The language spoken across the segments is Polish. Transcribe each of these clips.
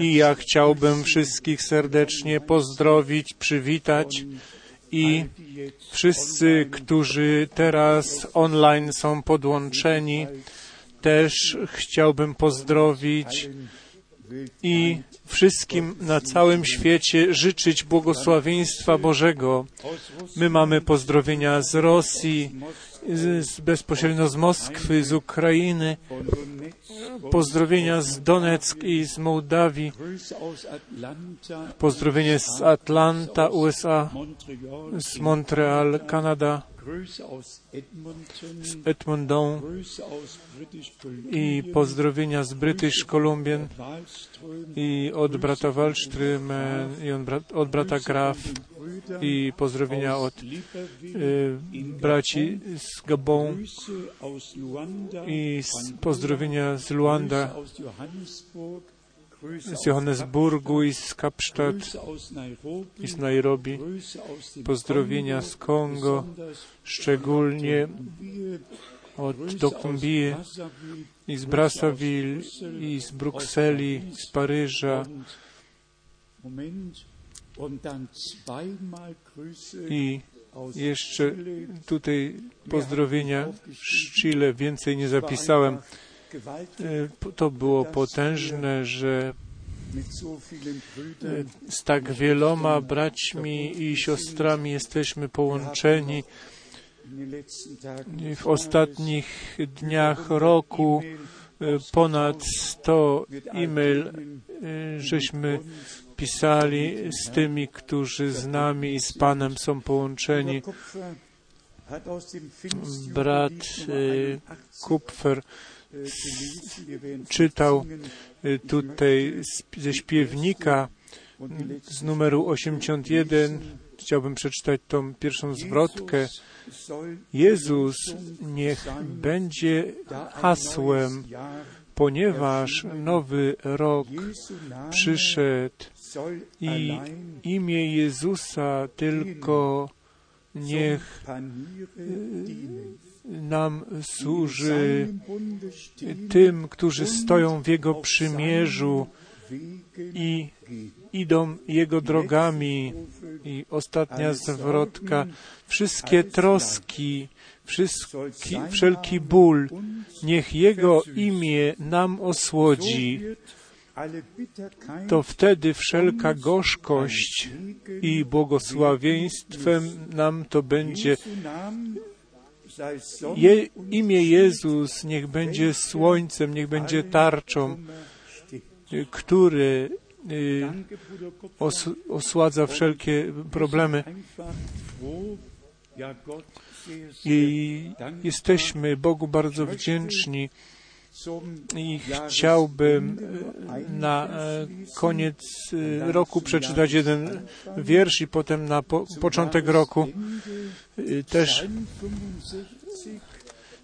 I ja chciałbym wszystkich serdecznie pozdrowić, przywitać i wszyscy, którzy teraz online są podłączeni, też chciałbym pozdrowić i wszystkim na całym świecie życzyć błogosławieństwa Bożego. My mamy pozdrowienia z Rosji, z, bezpośrednio z Moskwy, z Ukrainy, pozdrowienia z Donetsk i z Mołdawii, pozdrowienie z Atlanta, USA, z Montreal, Kanada, z Edmonton i pozdrowienia z British Columbian i od brata Wallström i od, od brata Graf i pozdrowienia od y, braci z Gabon i pozdrowienia z Luanda, z Johannesburgu i z Kapstadt i z Nairobi, pozdrowienia z Kongo, szczególnie od Dokumbie i z Brazzaville i z Brukseli, z Paryża. I jeszcze tutaj pozdrowienia z Chile, więcej nie zapisałem. To było potężne, że z tak wieloma braćmi i siostrami jesteśmy połączeni. W ostatnich dniach roku ponad 100 e-mail żeśmy pisali z tymi, którzy z nami i z Panem są połączeni. Brat Kupfer czytał tutaj ze śpiewnika z numeru 81. Chciałbym przeczytać tą pierwszą zwrotkę. Jezus niech będzie hasłem, ponieważ nowy rok przyszedł i imię Jezusa tylko niech nam służy tym, którzy stoją w Jego przymierzu i idą Jego drogami. I ostatnia zwrotka. Wszystkie troski, wszystki, wszelki ból, niech Jego imię nam osłodzi. To wtedy wszelka gorzkość i błogosławieństwem nam to będzie je, imię Jezus niech będzie słońcem, niech będzie tarczą, który y, os, osładza wszelkie problemy. I jesteśmy Bogu bardzo wdzięczni. I chciałbym na koniec roku przeczytać jeden wiersz i potem na po, początek roku też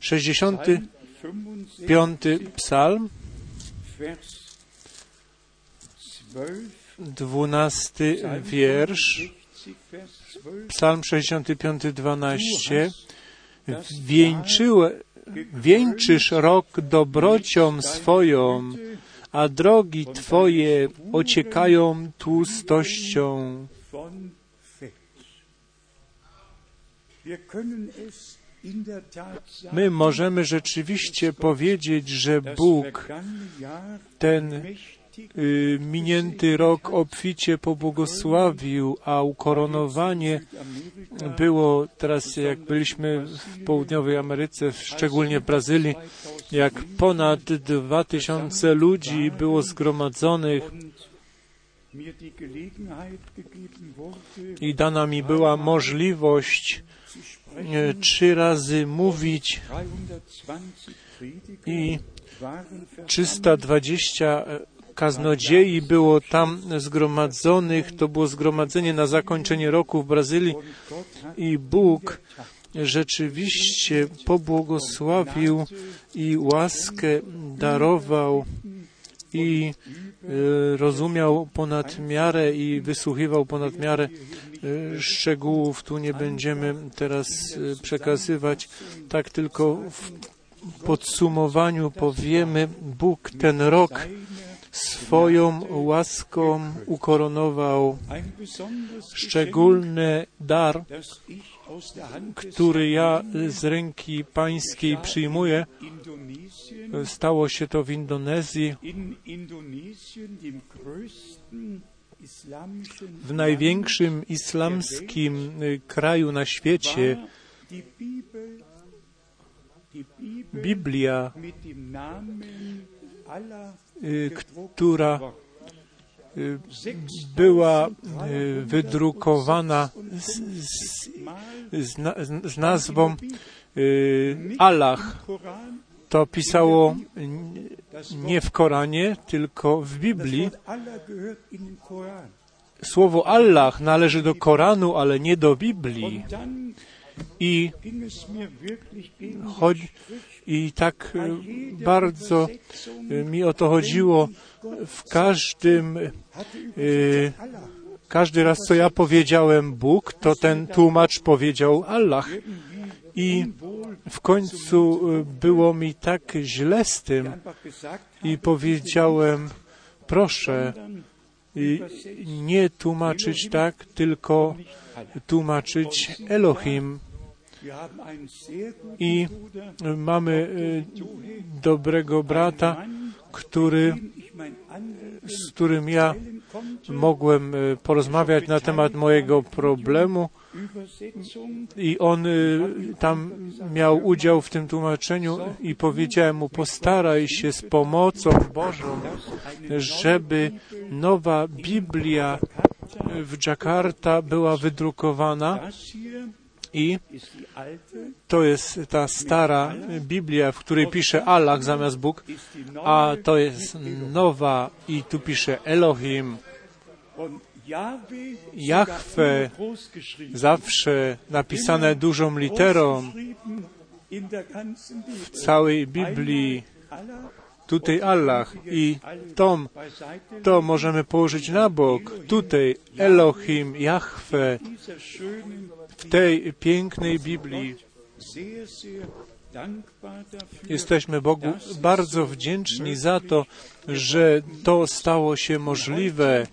65 psalm, 12 wiersz, psalm 65, 12. Wieńczyłem wieńczysz rok dobrocią swoją, a drogi Twoje ociekają tłustością. My możemy rzeczywiście powiedzieć, że Bóg ten minięty rok obficie pobłogosławił, a ukoronowanie było teraz, jak byliśmy w południowej Ameryce, szczególnie w Brazylii, jak ponad dwa tysiące ludzi było zgromadzonych. I dana mi była możliwość trzy razy mówić i 320 kaznodziei było tam zgromadzonych. To było zgromadzenie na zakończenie roku w Brazylii i Bóg rzeczywiście pobłogosławił i łaskę darował i rozumiał ponad miarę i wysłuchiwał ponad miarę szczegółów. Tu nie będziemy teraz przekazywać. Tak tylko w podsumowaniu powiemy, Bóg ten rok swoją łaską ukoronował szczególny dar, który ja z ręki pańskiej przyjmuję. Stało się to w Indonezji, w największym islamskim kraju na świecie. Biblia, która była wydrukowana z, z, z nazwą Allah. To pisało nie w Koranie, tylko w Biblii. Słowo Allah należy do Koranu, ale nie do Biblii. I, chodzi, i tak bardzo mi o to chodziło w każdym, każdy raz, co ja powiedziałem Bóg, to ten tłumacz powiedział Allah. I w końcu było mi tak źle z tym i powiedziałem, proszę, nie tłumaczyć tak, tylko tłumaczyć Elohim. I mamy dobrego brata, który, z którym ja mogłem porozmawiać na temat mojego problemu. I on tam miał udział w tym tłumaczeniu i powiedziałem mu, postaraj się z pomocą Bożą, żeby nowa Biblia w Jakarta była wydrukowana i to jest ta stara Biblia, w której pisze Allah zamiast Bóg, a to jest nowa i tu pisze Elohim. Jahwe zawsze napisane dużą literą w całej Biblii. Tutaj Allah i Tom, to możemy położyć na bok. Tutaj Elohim, Jahwe w tej pięknej Biblii. Jesteśmy Bogu bardzo wdzięczni za to, że to stało się możliwe.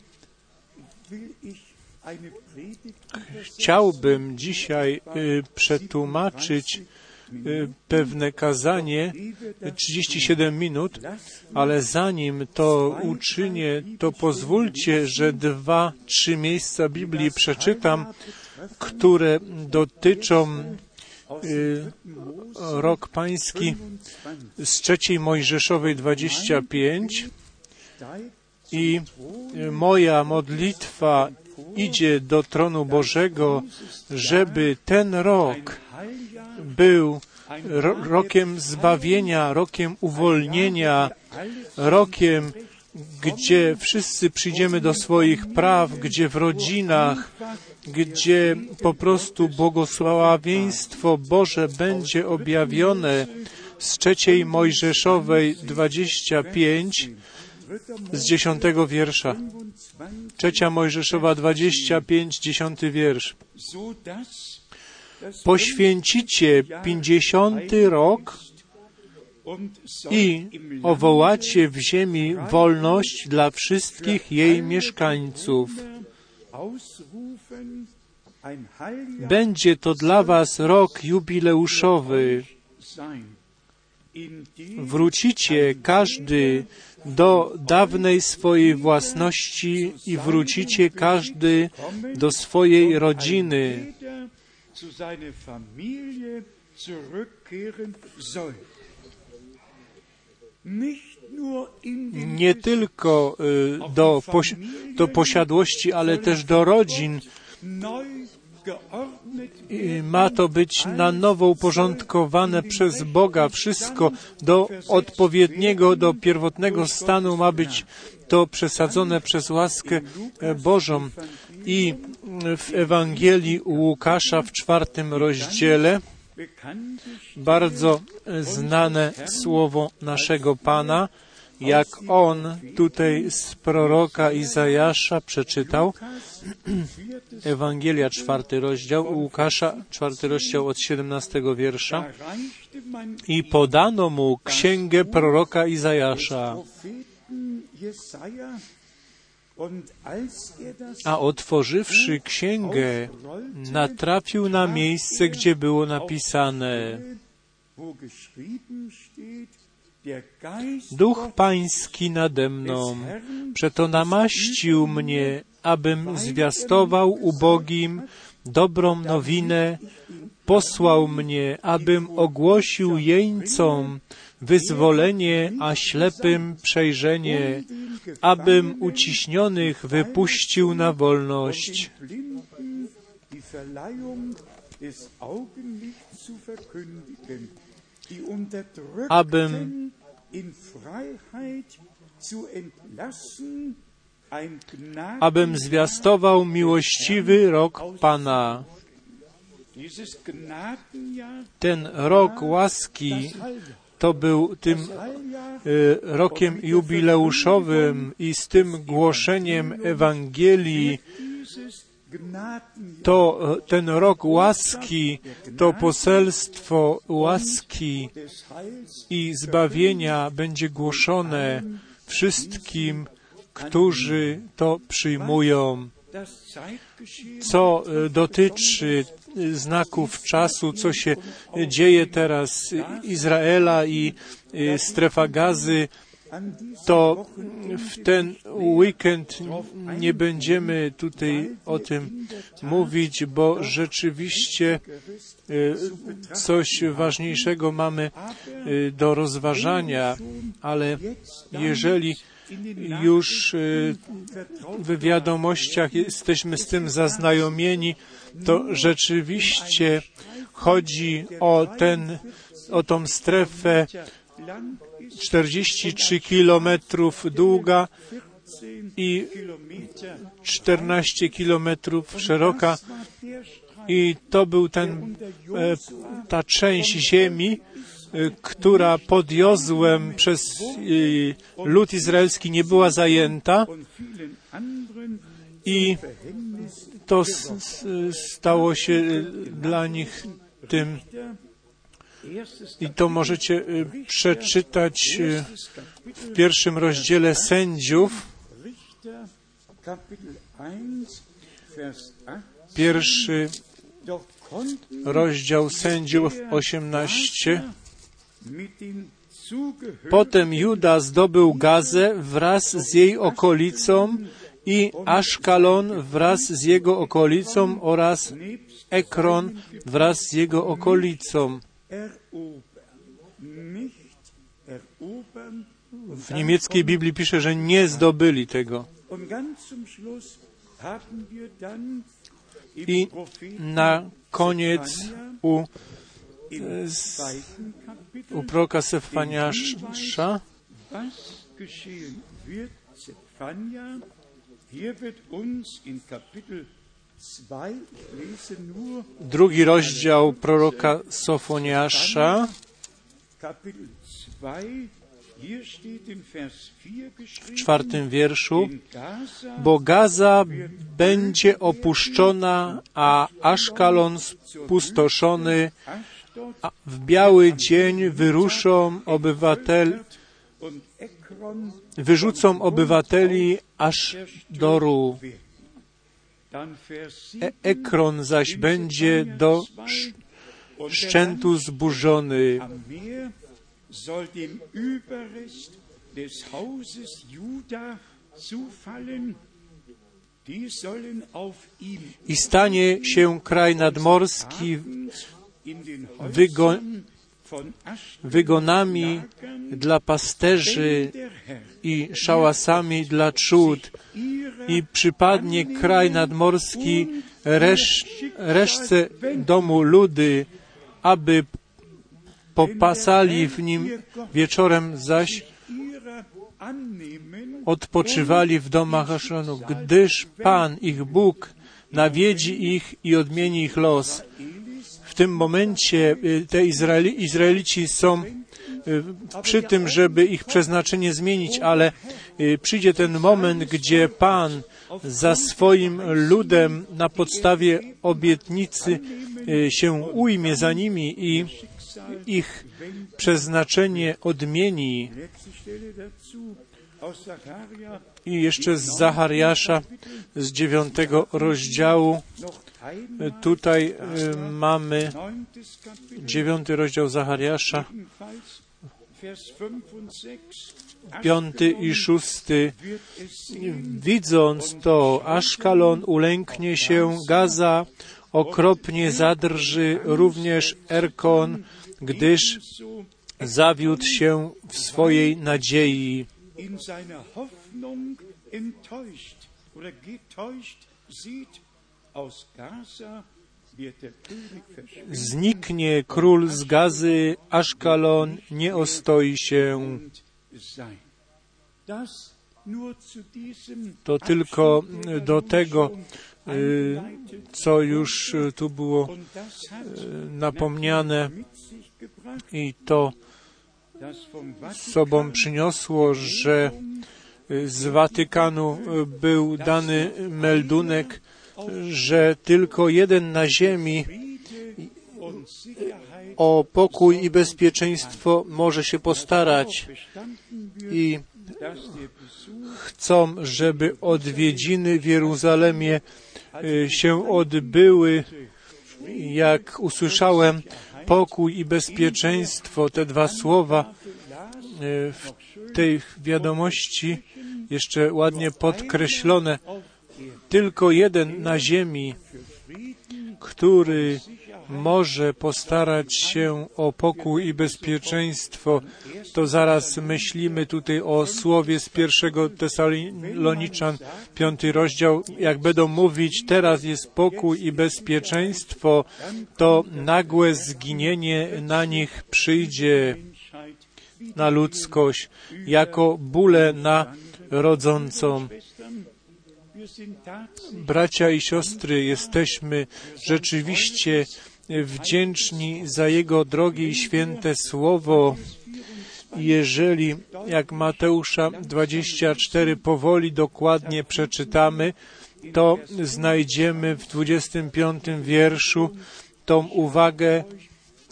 Chciałbym dzisiaj przetłumaczyć pewne kazanie, 37 minut, ale zanim to uczynię, to pozwólcie, że dwa, trzy miejsca Biblii przeczytam, które dotyczą y, rok pański z trzeciej Mojżeszowej 25 i moja modlitwa idzie do tronu Bożego, żeby ten rok był ro rokiem zbawienia, rokiem uwolnienia, rokiem, gdzie wszyscy przyjdziemy do swoich praw, gdzie w rodzinach, gdzie po prostu błogosławieństwo Boże będzie objawione z trzeciej Mojżeszowej 25 z dziesiątego wiersza. Trzecia Mojżeszowa 25, dziesiąty wiersz. Poświęcicie pięćdziesiąty rok i owołacie w ziemi wolność dla wszystkich jej mieszkańców. Będzie to dla Was rok jubileuszowy. Wrócicie każdy do dawnej swojej własności i wrócicie każdy do swojej rodziny. Nie tylko do, posi do posiadłości, ale też do rodzin. I ma to być na nowo uporządkowane przez Boga. Wszystko do odpowiedniego, do pierwotnego stanu ma być to przesadzone przez łaskę Bożą. I w Ewangelii Łukasza w czwartym rozdziale bardzo znane słowo naszego Pana, jak on tutaj z proroka Izajasza przeczytał, Ewangelia, czwarty rozdział, Łukasza, czwarty rozdział od 17 wiersza. I podano mu księgę proroka Izajasza. A otworzywszy księgę, natrafił na miejsce, gdzie było napisane: Duch Pański nade mną, przeto namaścił mnie, abym zwiastował ubogim dobrą nowinę, posłał mnie, abym ogłosił jeńcom wyzwolenie, a ślepym przejrzenie, abym uciśnionych wypuścił na wolność, abym abym zwiastował miłościwy rok Pana. Ten rok łaski to był tym y, rokiem jubileuszowym i z tym głoszeniem Ewangelii to ten rok łaski, to poselstwo łaski i zbawienia będzie głoszone wszystkim, którzy to przyjmują. Co dotyczy znaków czasu, co się dzieje teraz Izraela i strefa gazy, to w ten weekend nie będziemy tutaj o tym mówić, bo rzeczywiście coś ważniejszego mamy do rozważania, ale jeżeli już w wiadomościach jesteśmy z tym zaznajomieni, to rzeczywiście chodzi o ten, o tą strefę 43 kilometrów długa i 14 kilometrów szeroka. I to był ten, ta część ziemi, która pod Jozłem przez lud izraelski nie była zajęta. I to stało się dla nich tym i to możecie przeczytać w pierwszym rozdziale sędziów, pierwszy rozdział sędziów 18. Potem Juda zdobył Gazę wraz z jej okolicą i Aszkalon wraz z jego okolicą oraz Ekron wraz z jego okolicą. W niemieckiej Biblii pisze, że nie zdobyli tego. I na koniec u, u proka Sefaniasza Drugi rozdział proroka Sofoniasza, w czwartym wierszu, bo Gaza będzie opuszczona, a Aszkalon spustoszony, a w biały dzień wyruszą obywatel, wyrzucą obywateli aż do Ru. E Ekron zaś będzie do szczętu zburzony. I stanie się kraj nadmorski wygo wygonami dla pasterzy i szałasami dla trzód i przypadnie kraj nadmorski resz, reszce domu ludy, aby popasali w nim wieczorem zaś odpoczywali w domach Aszonu, gdyż Pan, ich Bóg, nawiedzi ich i odmieni ich los. Tym momencie te Izraeli, Izraelici są przy tym, żeby ich przeznaczenie zmienić, ale przyjdzie ten moment, gdzie Pan za swoim ludem na podstawie obietnicy się ujmie za nimi i ich przeznaczenie odmieni. I jeszcze z Zachariasza z dziewiątego rozdziału. Tutaj y, mamy dziewiąty rozdział Zachariasza, piąty i szósty. Widząc to, Aszkalon ulęknie się, Gaza okropnie zadrży, również Erkon, gdyż zawiódł się w swojej nadziei. In seiner Hoffnung enttäuscht oder getäuscht sieht, aus Gaza wird der König Zniknie król z Gazy, Aszkalon nie ostoi się. To tylko do tego, y, co już y, tu było y, napomniane. i to z sobą przyniosło, że y, z Watykanu y, był dany meldunek, że tylko jeden na ziemi Sicherheit o pokój i bezpieczeństwo może się postarać i chcą, żeby odwiedziny w Jeruzalemie y, się odbyły. Jak usłyszałem, pokój i bezpieczeństwo, te dwa słowa y, w tej wiadomości jeszcze ładnie podkreślone. Tylko jeden na ziemi, który może postarać się o pokój i bezpieczeństwo, to zaraz myślimy tutaj o słowie z pierwszego Tesaloniczan, piąty rozdział. Jak będą mówić, teraz jest pokój i bezpieczeństwo, to nagłe zginienie na nich przyjdzie, na ludzkość, jako bóle na rodzącą. Bracia i siostry, jesteśmy rzeczywiście wdzięczni za Jego drogie i święte słowo. Jeżeli, jak Mateusza 24 powoli dokładnie przeczytamy, to znajdziemy w 25 wierszu tą uwagę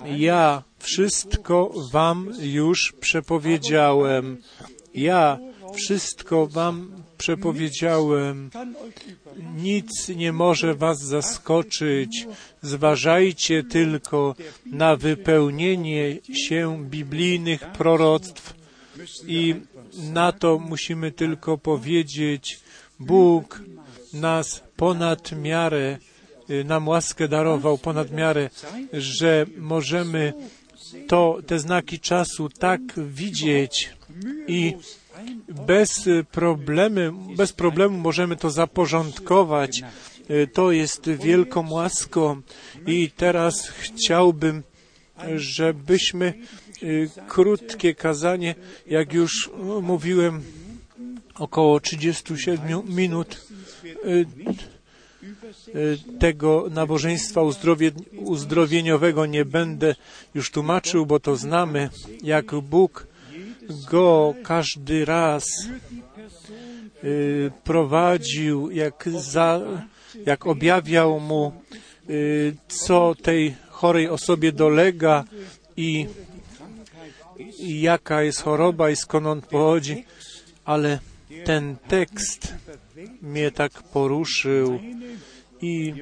ja wszystko wam już przepowiedziałem. Ja wszystko wam przepowiedziałem. Nic nie może was zaskoczyć. Zważajcie tylko na wypełnienie się biblijnych proroctw i na to musimy tylko powiedzieć, Bóg nas ponad miarę, y, nam łaskę darował ponad miarę, że możemy to, te znaki czasu tak widzieć i bez problemy, bez problemu możemy to zaporządkować. Y, To jest wielką łaską i teraz chciałbym, żebyśmy y, krótkie kazanie, jak już y, mówiłem, około 37 minut y, y, tego nabożeństwa uzdrowie, uzdrowieniowego nie będę już tłumaczył, bo to znamy, jak Bóg go każdy raz y, prowadził, jak, za, jak objawiał mu, y, co tej chorej osobie dolega i, i jaka jest choroba i skąd on pochodzi, ale ten tekst mnie tak poruszył i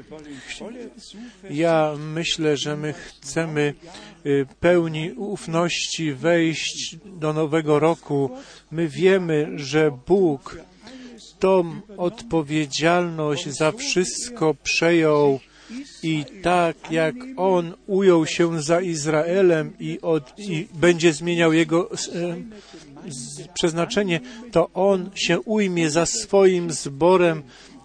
ja myślę, że my chcemy y, pełni ufności wejść do nowego roku. My wiemy, że Bóg tą odpowiedzialność za wszystko przejął i tak jak On ujął się za Izraelem i, od, i będzie zmieniał jego e, z- przeznaczenie, to On się ujmie za swoim zborem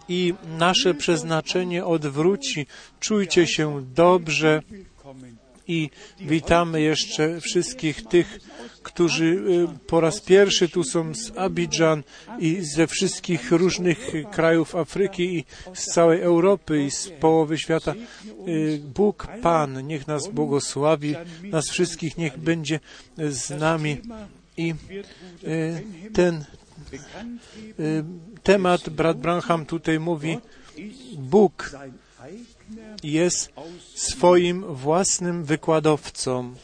i nasze przeznaczenie odwróci. Czujcie się dobrze i witamy jeszcze wszystkich tych, którzy y, po raz pierwszy tu są z Abidżan i ze wszystkich różnych krajów Afryki i z całej Europy i z połowy świata. Y, Bóg Pan, niech nas błogosławi, nas wszystkich niech będzie z nami i y, ten temat brat Branham tutaj mówi, Bóg jest swoim własnym wykładowcą.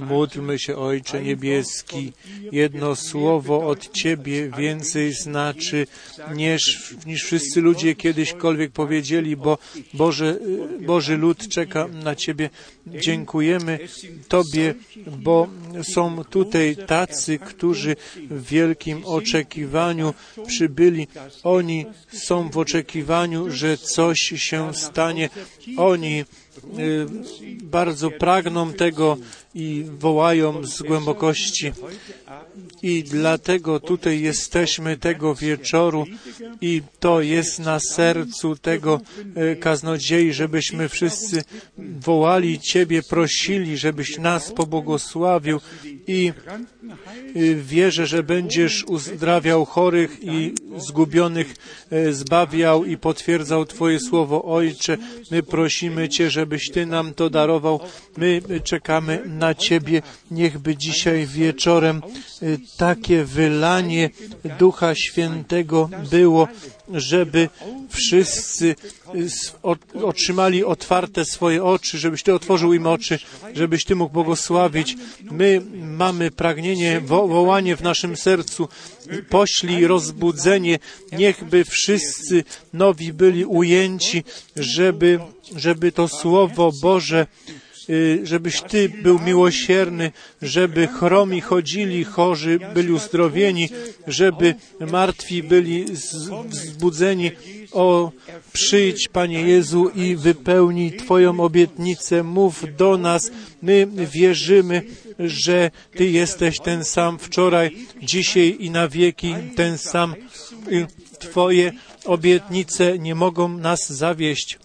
Módlmy się, Ojcze Niebieski. Jedno słowo od Ciebie więcej znaczy niż, niż wszyscy ludzie kiedyśkolwiek powiedzieli, bo Boże, Boży lud czeka na Ciebie. Dziękujemy Tobie, bo są tutaj tacy, którzy w wielkim oczekiwaniu przybyli. Oni są w oczekiwaniu, że coś się stanie. Oni y, bardzo pragną tego i wołają z głębokości. I dlatego tutaj jesteśmy tego wieczoru i to jest na sercu tego e, kaznodziei, żebyśmy wszyscy wołali Ciebie, prosili, żebyś nas pobłogosławił i e, wierzę, że będziesz uzdrawiał chorych i zgubionych, e, zbawiał i potwierdzał Twoje słowo. Ojcze, my prosimy Cię, żebyś Ty nam to darował. My czekamy na Ciebie. Niechby dzisiaj wieczorem y, takie wylanie Ducha Świętego było, żeby wszyscy y, otrzymali otwarte swoje oczy, żebyś Ty otworzył im oczy, żebyś Ty mógł błogosławić. My mamy pragnienie, wo- wołanie w naszym sercu. Poślij rozbudzenie, niechby wszyscy nowi byli ujęci, żeby, żeby to Słowo Boże żebyś Ty był miłosierny, żeby chromi chodzili, chorzy byli uzdrowieni, żeby martwi byli wzbudzeni. O, przyjdź, Panie Jezu, i wypełnij Twoją obietnicę. Mów do nas. My wierzymy, że Ty jesteś ten sam wczoraj, dzisiaj i na wieki ten sam. Y, Twoje obietnice nie mogą nas zawieść.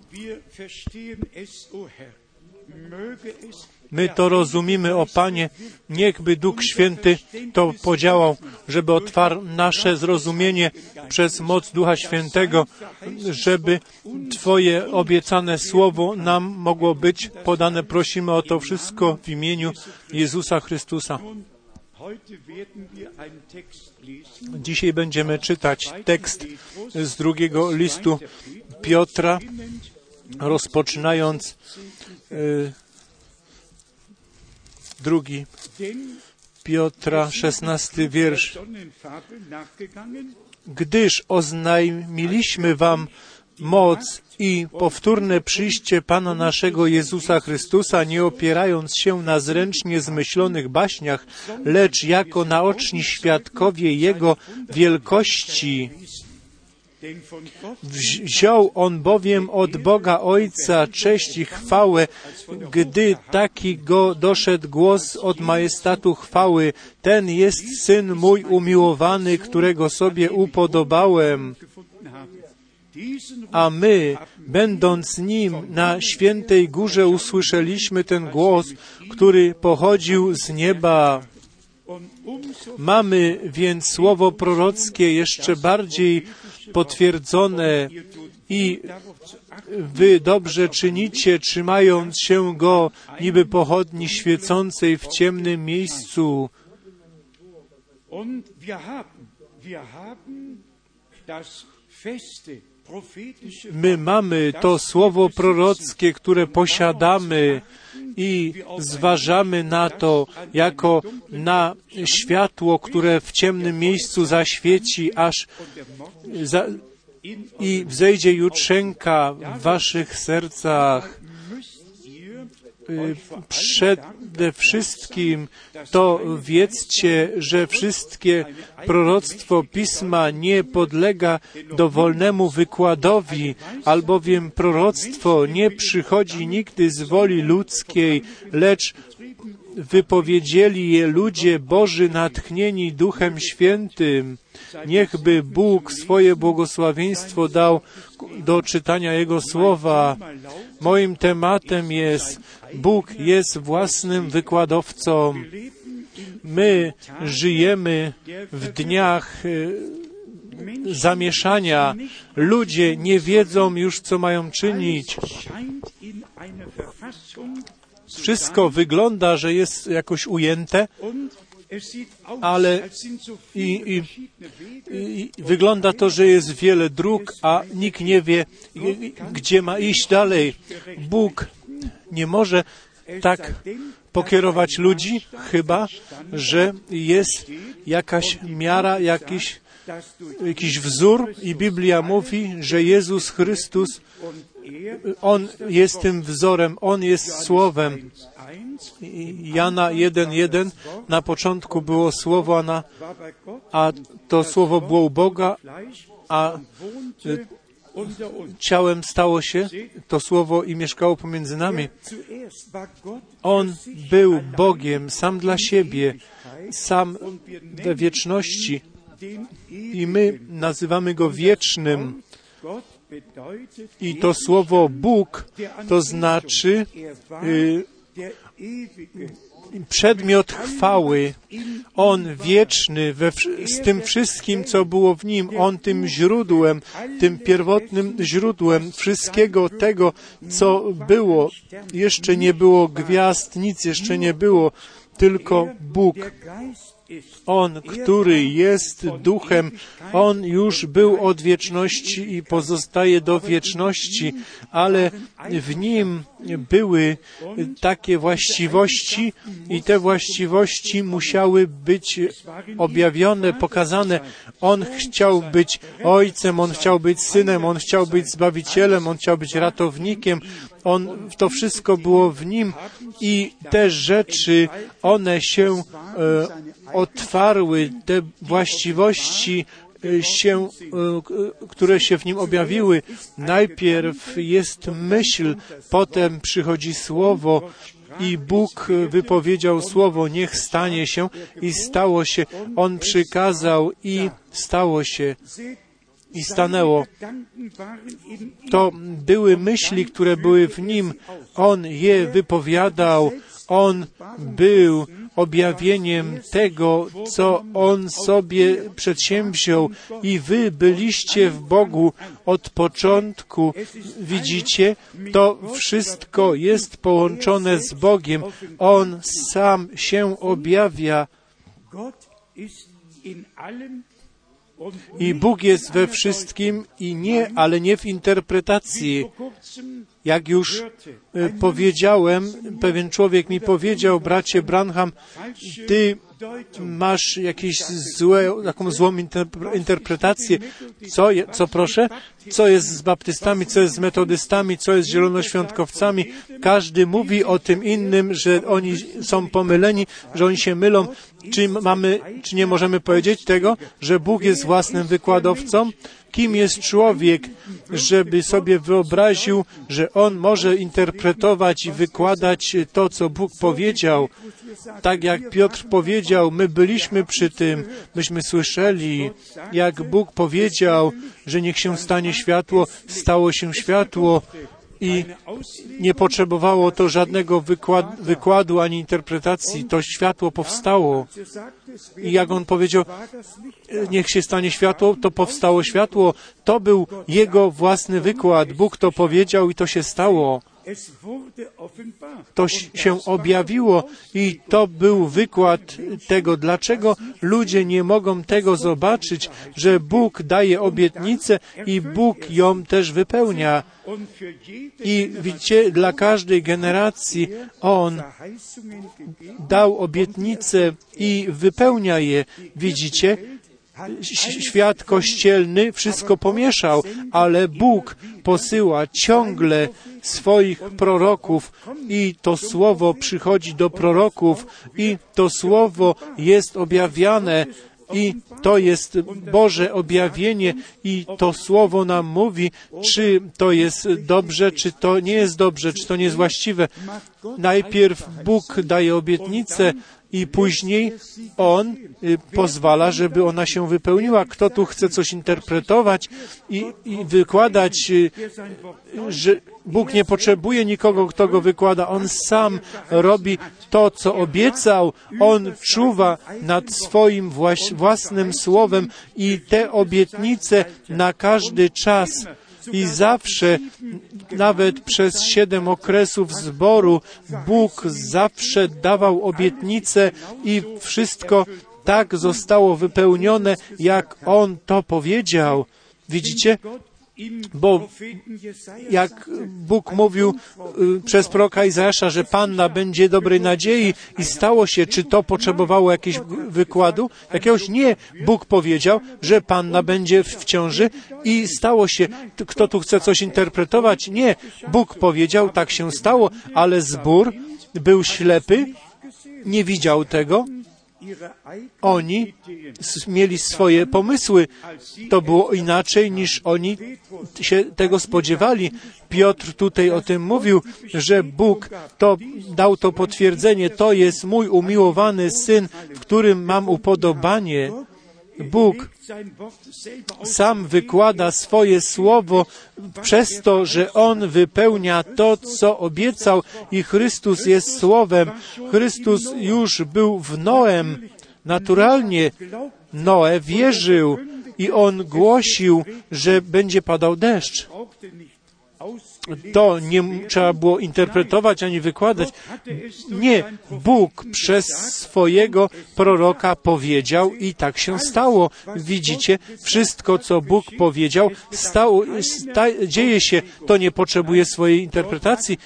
My to rozumiemy, o Panie, niechby Duch Święty to podziałał, żeby otwarł nasze zrozumienie przez moc Ducha Świętego, żeby Twoje obiecane słowo nam mogło być podane. Prosimy o to wszystko w imieniu Jezusa Chrystusa. Dzisiaj będziemy czytać tekst z drugiego listu Piotra, rozpoczynając drugi Denn Piotra, szesnasty wiersz. Sonnenfabel nachgegangen, Gdyż oznajmiliśmy wam moc i powtórne przyjście Pana naszego Jezusa Chrystusa, nie opierając się na zręcznie zmyślonych baśniach, lecz jako naoczni świadkowie Jego wielkości. Wziął on bowiem od Boga Ojca cześć i chwałę, gdy taki go doszedł głos od majestatu chwały. Ten jest syn mój umiłowany, którego sobie upodobałem. A my, będąc nim na świętej górze, usłyszeliśmy ten głos, który pochodził z nieba. Mamy więc słowo prorockie jeszcze bardziej potwierdzone i wy dobrze czynicie, trzymając się go niby pochodni świecącej w ciemnym miejscu. My mamy to słowo prorockie, które posiadamy i zważamy na to jako na światło, które w ciemnym miejscu zaświeci, aż za, i wzejdzie jutrzenka w waszych sercach. Y, Przede wszystkim to wiedzcie, że wszystkie proroctwo Pisma nie podlega dowolnemu wykładowi, albowiem proroctwo nie przychodzi nigdy z woli ludzkiej, lecz wypowiedzieli je ludzie Boży natchnieni Duchem Świętym. Niechby Bóg swoje błogosławieństwo dał do czytania Jego słowa. Moim tematem jest Bóg jest własnym wykładowcą. My żyjemy w dniach y, zamieszania. Ludzie nie wiedzą już, co mają czynić. Wszystko wygląda, że jest jakoś ujęte Ale i, i, i wygląda to, że jest wiele dróg, a nikt nie wie, gdzie ma iść dalej. Bóg nie może tak pokierować ludzi, chyba że jest jakaś miara, jakiś, jakiś wzór i Biblia mówi, że Jezus Chrystus, On jest tym wzorem, On jest Słowem. Jana 1.1 na początku było Słowo, a, na, a to Słowo było u Boga, a ciałem stało się to Słowo i mieszkało pomiędzy nami. On był Bogiem sam dla siebie, sam we wieczności i my nazywamy Go wiecznym. I to słowo Bóg to znaczy y, przedmiot chwały. On wieczny we, z tym wszystkim, co było w nim. On tym źródłem, tym pierwotnym źródłem wszystkiego tego, co było. Jeszcze nie było gwiazd, nic jeszcze nie było, tylko Bóg. On, który jest duchem, on już był od wieczności i pozostaje do wieczności, ale w nim były takie właściwości i te właściwości musiały być objawione, pokazane. On chciał być ojcem, on chciał być synem, on chciał być zbawicielem, on chciał być ratownikiem. On, to wszystko było w nim i te rzeczy, one się e, otwarły, te właściwości się, które się w nim objawiły. Najpierw jest myśl, potem przychodzi słowo i Bóg wypowiedział słowo, niech stanie się i stało się. On przykazał i stało się i stanęło. To były myśli, które były w nim. On je wypowiadał. On był objawieniem tego, co On sobie przedsięwziął i Wy byliście w Bogu od początku. Widzicie, to wszystko jest połączone z Bogiem. On sam się objawia. I Bóg jest we wszystkim i nie, ale nie w interpretacji. Jak już powiedziałem, pewien człowiek mi powiedział, bracie Branham, ty masz jakieś złe, taką złą interpretację. Co, co proszę? Co jest z baptystami, co jest z metodystami, co jest z zielonoświątkowcami? Każdy mówi o tym innym, że oni są pomyleni, że oni się mylą. Czy mamy, czy nie możemy powiedzieć tego, że Bóg jest własnym wykładowcą? Kim jest człowiek, żeby sobie wyobraził, że on może interpretować i wykładać to, co Bóg powiedział? Tak jak Piotr powiedział, my byliśmy przy tym, myśmy słyszeli, jak Bóg powiedział, że niech się stanie światło, stało się światło i nie potrzebowało to żadnego wykład, wykładu ani interpretacji. To światło powstało. I jak on powiedział, niech się stanie światło, to powstało światło. To był jego własny wykład. Bóg to powiedział i to się stało. To się objawiło i to był wykład tego, dlaczego ludzie nie mogą tego zobaczyć, że Bóg daje obietnicę i Bóg ją też wypełnia. I widzicie, dla każdej generacji On dał obietnicę i wypełnia je. Widzicie, świat kościelny wszystko pomieszał, ale Bóg posyła ciągle swoich proroków i to słowo przychodzi do proroków i to słowo jest objawiane i to jest Boże objawienie i to słowo nam mówi, czy to jest dobrze, czy to nie jest dobrze, czy to nie jest właściwe. Najpierw Bóg daje obietnicę, i później On y, pozwala, żeby ona się wypełniła. Kto tu chce coś interpretować i, i wykładać, y, że Bóg nie potrzebuje nikogo, kto go wykłada. On sam robi to, co obiecał. On czuwa nad swoim własnym słowem i te obietnice na każdy czas i zawsze, nawet przez siedem okresów zboru, Bóg zawsze dawał obietnice i wszystko tak zostało wypełnione, jak On to powiedział. Widzicie? Bo jak Bóg mówił y, przez proroka Izajasza, że Panna będzie dobrej nadziei i stało się, czy to potrzebowało jakiegoś wykładu? Jakiegoś nie. Bóg powiedział, że Panna będzie w ciąży i stało się. Kto tu chce coś interpretować? Nie. Bóg powiedział, tak się stało, ale zbór był ślepy, nie widział tego. Oni mieli swoje pomysły. To było inaczej niż oni się tego spodziewali. Piotr tutaj o tym mówił, że Bóg to dał to potwierdzenie. To jest mój umiłowany syn, w którym mam upodobanie. Bóg sam wykłada swoje słowo przez to, że On wypełnia to, co obiecał i Chrystus jest słowem. Chrystus już był w Noem. Naturalnie Noe wierzył i on głosił, że będzie padał deszcz to nie trzeba było interpretować ani wykładać. Nie, Bóg przez swojego proroka powiedział i tak się stało. Widzicie, wszystko, co Bóg powiedział, stało, sta, dzieje się. To nie potrzebuje swojej interpretacji.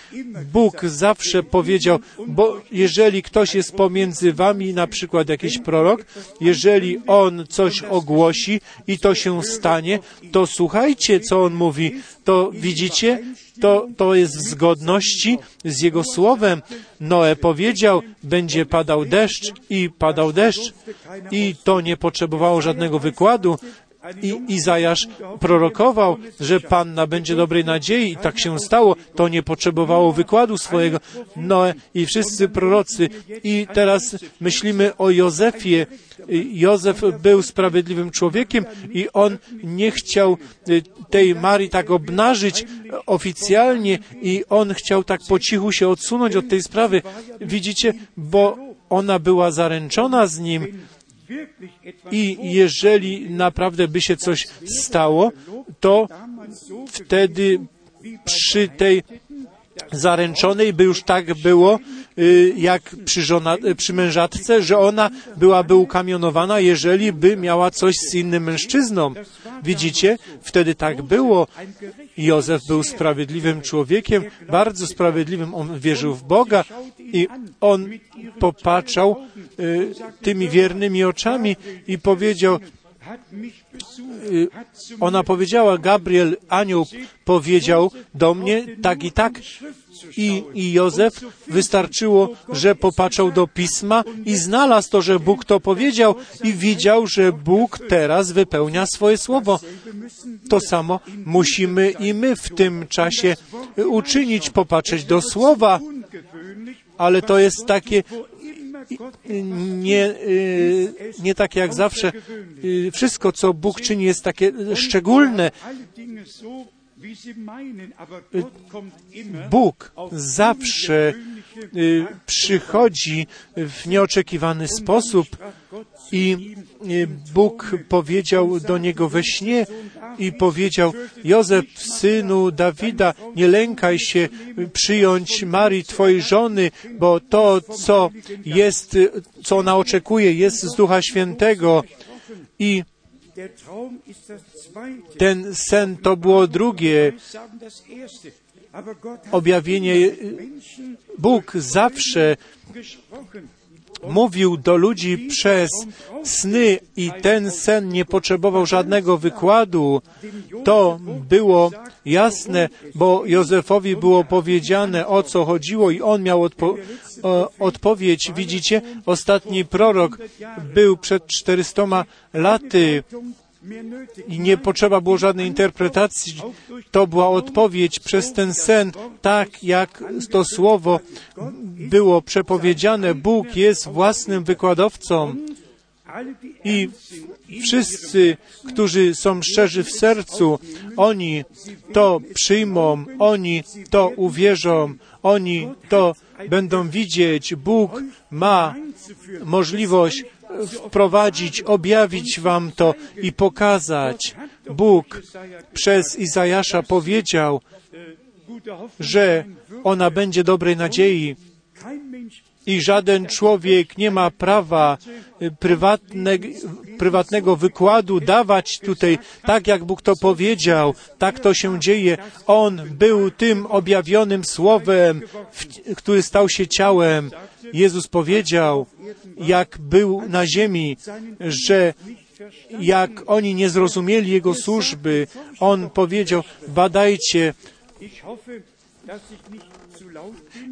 Bóg zawsze powiedział, bo jeżeli ktoś jest pomiędzy wami, na przykład jakiś prorok, jeżeli on coś ogłosi i to się stanie, to słuchajcie, co on mówi. To widzicie, to, to jest w zgodności z Jego słowem. Noe powiedział, będzie padał deszcz i padał deszcz i to nie potrzebowało żadnego wykładu. I Izajasz prorokował, że Panna będzie dobrej nadziei i tak się stało. To nie potrzebowało wykładu swojego. Noe i wszyscy prorocy. I teraz myślimy o Józefie. Józef był sprawiedliwym człowiekiem i on nie chciał y, tej Marii tak obnażyć oficjalnie i on chciał tak po cichu się odsunąć od tej sprawy. Widzicie, bo ona była zaręczona z nim i jeżeli naprawdę by się coś stało, to wtedy przy tej zaręczonej by już tak było, jak przy, żona, y, przy mężatce, że ona byłaby ukamionowana, jeżeli by miała coś z innym mężczyzną. Widzicie? Wtedy tak było. Józef był sprawiedliwym człowiekiem, bardzo sprawiedliwym. On wierzył w Boga i on popatrzał y, tymi wiernymi oczami i powiedział, y, ona powiedziała, Gabriel, anioł powiedział do mnie tak i tak. I, I Józef wystarczyło, że popatrzał do pisma i znalazł to, że Bóg to powiedział i widział, że Bóg teraz wypełnia swoje słowo. To samo musimy i my w tym czasie uczynić, popatrzeć do słowa. Ale to jest takie nie, y, nie tak jak zawsze. Y, wszystko, co Bóg czyni, jest takie szczególne. Bóg zawsze y, przychodzi w nieoczekiwany sposób i Bóg powiedział do niego we śnie i powiedział, Józef, synu Dawida, nie lękaj się przyjąć Marii, twojej żony, bo to, co jest, co ona oczekuje, jest z Ducha Świętego. I ten sen to było drugie objawienie. Bóg zawsze mówił do ludzi przez sny i ten sen nie potrzebował żadnego wykładu. To było jasne, bo Józefowi było powiedziane, o co chodziło i on miał odpo odpowiedź. Widzicie, ostatni prorok był przed 400 laty i nie potrzeba było żadnej interpretacji. To była odpowiedź przez ten sen, tak jak to słowo było przepowiedziane. Bóg jest własnym wykładowcą i wszyscy, którzy są szczerzy w sercu, oni to przyjmą, oni to uwierzą, oni to będą widzieć. Bóg ma możliwość wprowadzić, objawić wam to i pokazać. Bóg przez Izajasza powiedział, że ona będzie dobrej nadziei. i żaden człowiek nie ma prawa y, prywatne, prywatnego wykładu dawać tutaj, tak jak Bóg to powiedział, tak to się dzieje. On był tym objawionym słowem, który stał się ciałem. Jezus powiedział, jak był na ziemi, że jak oni nie zrozumieli Jego służby, On powiedział, badajcie,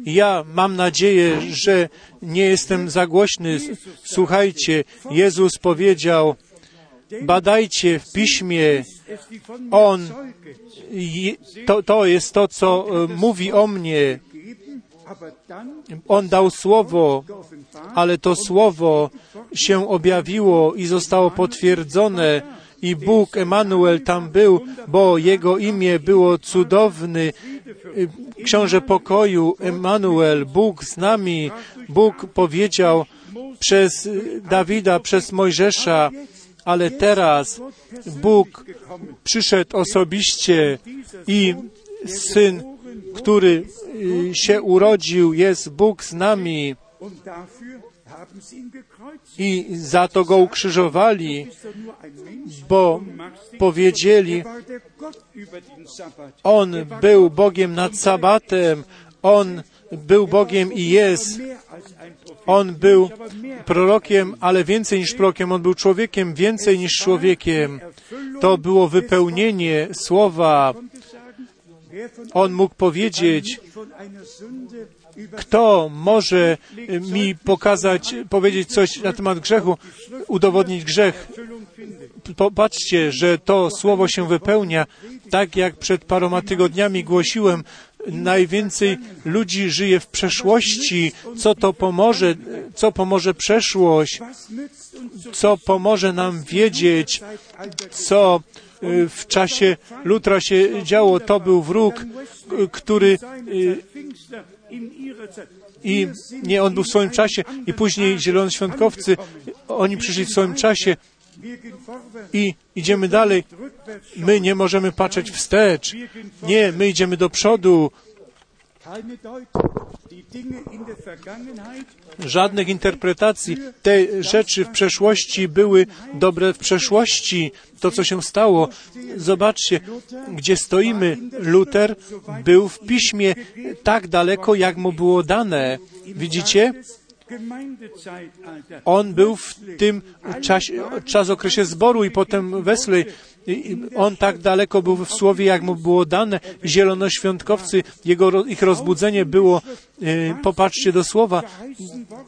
ja mam nadzieję, że nie jestem za głośny. S- Słuchajcie, Jezus powiedział, badajcie w piśmie, On to, to jest to, co e, mówi o mnie. On dał słowo, ale to słowo się objawiło i zostało potwierdzone. I Bóg Emanuel tam był, bo Jego imię było cudowny. Książę pokoju, Emanuel, Bóg z nami. Bóg powiedział przez Dawida, przez Mojżesza, ale teraz Bóg przyszedł osobiście i Syn, który y, się urodził, jest Bóg z nami i za to go ukrzyżowali, bo powiedzieli. On był Bogiem nad sabatem, On był Bogiem i jest. On był prorokiem, ale więcej niż prorokiem. On był człowiekiem, więcej niż człowiekiem. To było wypełnienie słowa. On mógł powiedzieć, kto może mi pokazać, powiedzieć coś na temat grzechu, udowodnić grzech. Popatrzcie, że to słowo się wypełnia, tak jak przed paroma tygodniami głosiłem. Najwięcej ludzi żyje w przeszłości. Co to pomoże? Co pomoże przeszłość? Co pomoże nam wiedzieć, co w czasie Lutra się działo? To był wróg, y, który y, i nie, on był w swoim czasie i później zielonoświątkowcy, oni przyszli w swoim czasie i idziemy dalej. My nie możemy patrzeć wstecz. Nie, my idziemy do przodu. Żadnych interpretacji. Te rzeczy w przeszłości były dobre w przeszłości. To, co się stało. Zobaczcie, gdzie stoimy. Luther był w piśmie tak daleko, jak mu było dane. Widzicie? On był w tym czasie, czas okresie zboru i potem Wesley. On tak daleko był w słowie, jak mu było dane. Zielonoświątkowcy, jego, ich rozbudzenie było, e, popatrzcie do słowa,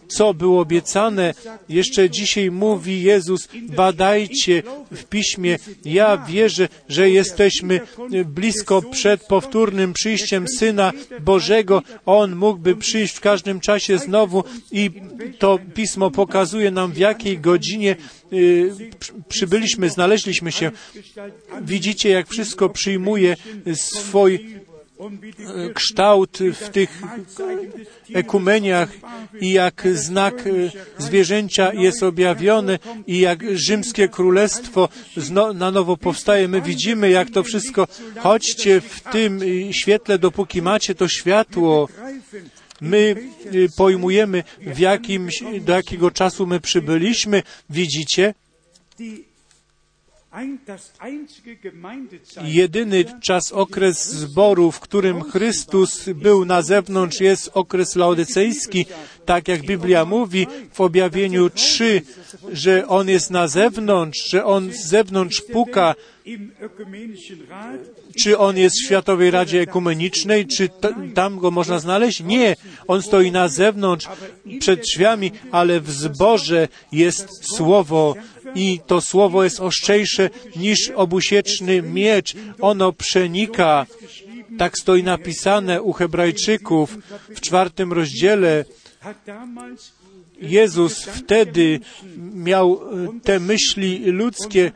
co było obiecane. Jeszcze dzisiaj mówi Jezus, badajcie w piśmie. Ja wierzę, że jesteśmy blisko przed powtórnym przyjściem Syna Bożego. On mógłby przyjść w każdym czasie znowu i to pismo pokazuje nam, w jakiej godzinie przybyliśmy, znaleźliśmy się. Widzicie, jak wszystko przyjmuje swój e, kształt w tych ekumeniach i jak znak e, zwierzęcia jest objawiony i jak rzymskie królestwo na nowo powstaje. My widzimy, jak to wszystko. Chodźcie w tym e, świetle, dopóki macie to światło. My y, pojmujemy, w jakim, do jakiego czasu my przybyliśmy. Widzicie, jedyny czas, okres zboru, w którym Chrystus był na zewnątrz, jest okres laodycejski, tak jak Biblia mówi w objawieniu 3, że On jest na zewnątrz, że On z zewnątrz puka, Czy on jest w Światowej Radzie Ekumenicznej? Czy tam go można znaleźć? Nie. On stoi na zewnątrz, przed drzwiami, ale w zborze jest Słowo i to Słowo jest ostrzejsze niż obusieczny miecz. Ono przenika. Tak stoi napisane u Hebrajczyków w czwartym rozdziale. Jezus wtedy miał e, te myśli ludzkie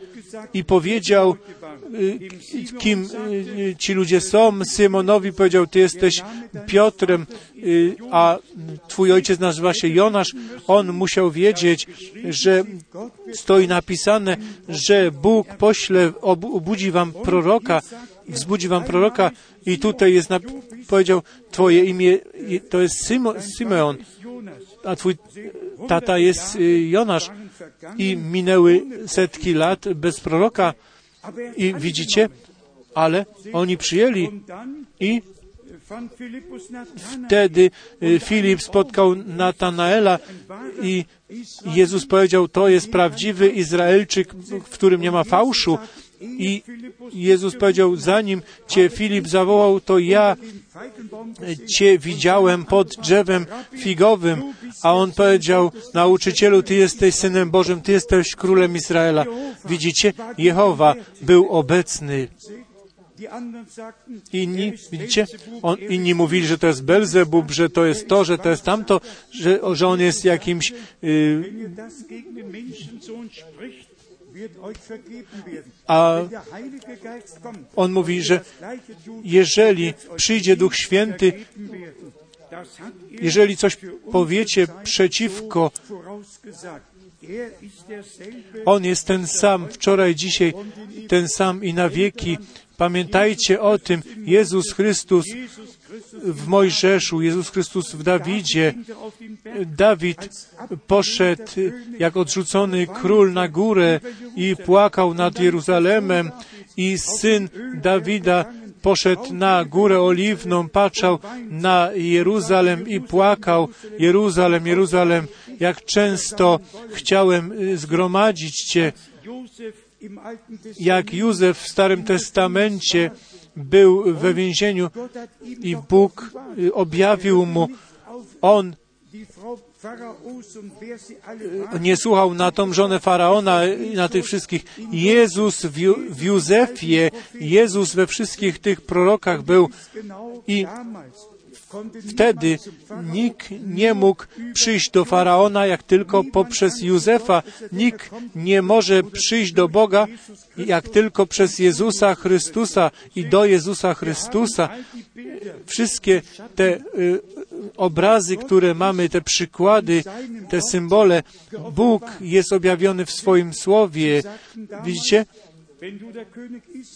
i powiedział, e, kim e, ci ludzie są. Symonowi powiedział, ty jesteś Piotrem, e, a twój ojciec nazywa się Jonasz. On musiał wiedzieć, że stoi napisane, że Bóg pośle, ob- obudzi wam proroka, wzbudzi wam proroka i tutaj jest powiedział, twoje imię to jest Symo, Symeon, a twój tata jest y, Jonasz i minęły setki lat bez proroka i widzicie, ale oni przyjęli i wtedy y, Filip spotkał Natanaela i Jezus powiedział, to jest prawdziwy Izraelczyk, w którym nie ma fałszu. I Jezus powiedział, zanim Cię Filip zawołał, to ja Cię widziałem pod drzewem figowym, a on powiedział, nauczycielu, Ty jesteś Synem Bożym, Ty jesteś Królem Izraela. Widzicie, Jehowa był obecny. Inni, widzicie, on, inni mówili, że to jest Belzebub, że to jest to, że to jest tamto, że, że on jest jakimś y, a on mówi, że jeżeli przyjdzie Duch Święty, jeżeli coś powiecie przeciwko, On jest ten sam wczoraj, dzisiaj, ten sam i na wieki. Pamiętajcie o tym, Jezus Chrystus w Mojżeszu, Jezus Chrystus w Dawidzie. Dawid poszedł jak odrzucony król na górę i płakał nad Jeruzalemem i syn Dawida poszedł na górę oliwną, patrzał na Jeruzalem i płakał. Jeruzalem, Jeruzalem, jak często chciałem zgromadzić Cię, jak Józef w Starym Testamencie był we więzieniu i Bóg objawił mu, on nie słuchał na tą żonę Faraona i na tych wszystkich. Jezus w, Ju, w Józefie, Jezus we wszystkich tych prorokach był i Wtedy nikt nie mógł przyjść do Faraona, jak tylko poprzez Józefa. Nikt nie może przyjść do Boga, jak tylko przez Jezusa Chrystusa i do Jezusa Chrystusa. Wszystkie te y, obrazy, które mamy, te przykłady, te symbole, Bóg jest objawiony w swoim słowie. Widzicie?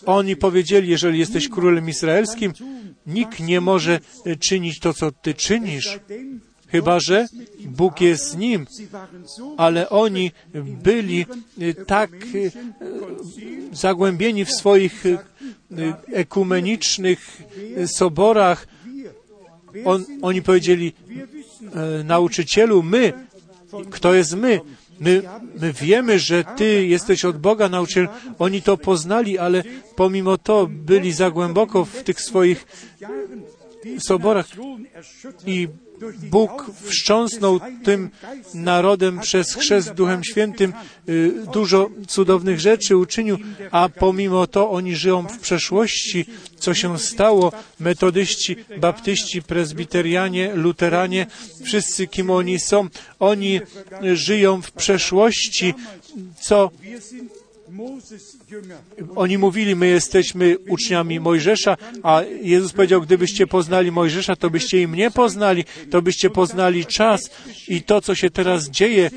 Oni powiedzieli, jeżeli jesteś królem izraelskim, nikt nie może czynić to, co ty czynisz, chyba że Bóg jest z nim. Ale oni byli tak zagłębieni w swoich ekumenicznych soborach. On, oni powiedzieli, nauczycielu, my, kto jest my? My, my wiemy, że Ty jesteś od Boga nauczyciel. Oni to poznali, ale pomimo to byli za głęboko w tych swoich soborach i Bóg wstrząsnął tym narodem przez chrzest Duchem Świętym, dużo cudownych rzeczy uczynił, a pomimo to oni żyją w przeszłości. Co się stało? Metodyści, baptyści, prezbiterianie, luteranie, wszyscy kim oni są, oni żyją w przeszłości, co oni mówili, my jesteśmy uczniami Mojżesza, a Jezus powiedział, gdybyście poznali Mojżesza, to byście i mnie poznali, to byście poznali czas i to, co się teraz dzieje,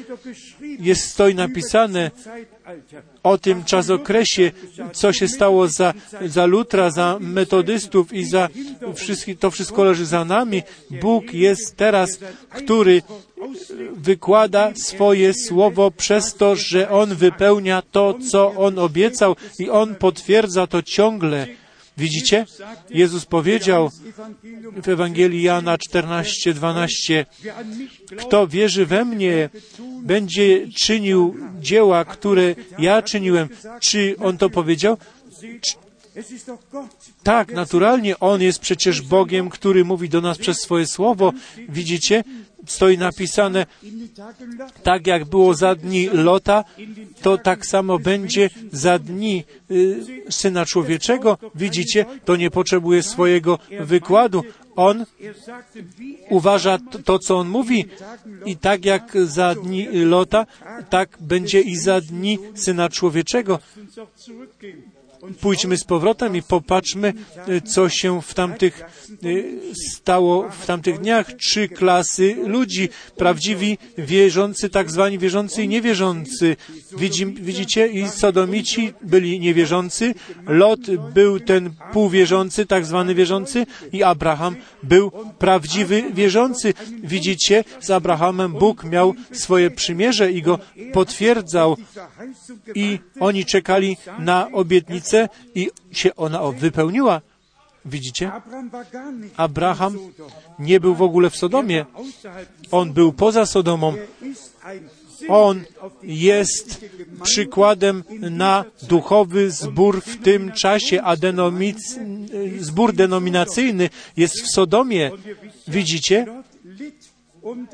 jest stoi napisane o tym czasokresie, co się stało za, za Lutra, za metodystów i za wszystkich, to wszystko leży za nami. Bóg jest teraz, który wykłada swoje słowo przez to, że On wypełnia to, co On obiecał i On potwierdza to ciągle. Widzicie? Jezus powiedział w Ewangelii Jana 14, 12, kto wierzy we mnie, będzie czynił dzieła, które ja czyniłem. Czy On to powiedział? Tak, naturalnie On jest przecież Bogiem, który mówi do nas przez swoje słowo. Widzicie? Stoi napisane, tak jak było za dni Lota, to tak samo będzie za dni y, Syna Człowieczego. Widzicie? To nie potrzebuje swojego wykładu. On uważa to, co on mówi i tak jak za dni Lota, tak będzie i za dni Syna Człowieczego. Pójdźmy z powrotem i popatrzmy, y, co się w tamtych y, stało w tamtych dniach. Trzy klasy ludzi, prawdziwi wierzący, tak zwani wierzący i niewierzący. Widzi, widzicie? I sodomici byli niewierzący, Lot był ten półwierzący, tak zwany wierzący i Abraham był prawdziwy wierzący. Widzicie? Z Abrahamem Bóg miał swoje przymierze i go potwierdzał i oni czekali na obietnicę i się ona wypełniła. Widzicie? Abraham nie był w ogóle w Sodomie. On był poza Sodomą. On jest przykładem na duchowy zbór w tym czasie, a denomic, zbór denominacyjny jest w Sodomie. Widzicie?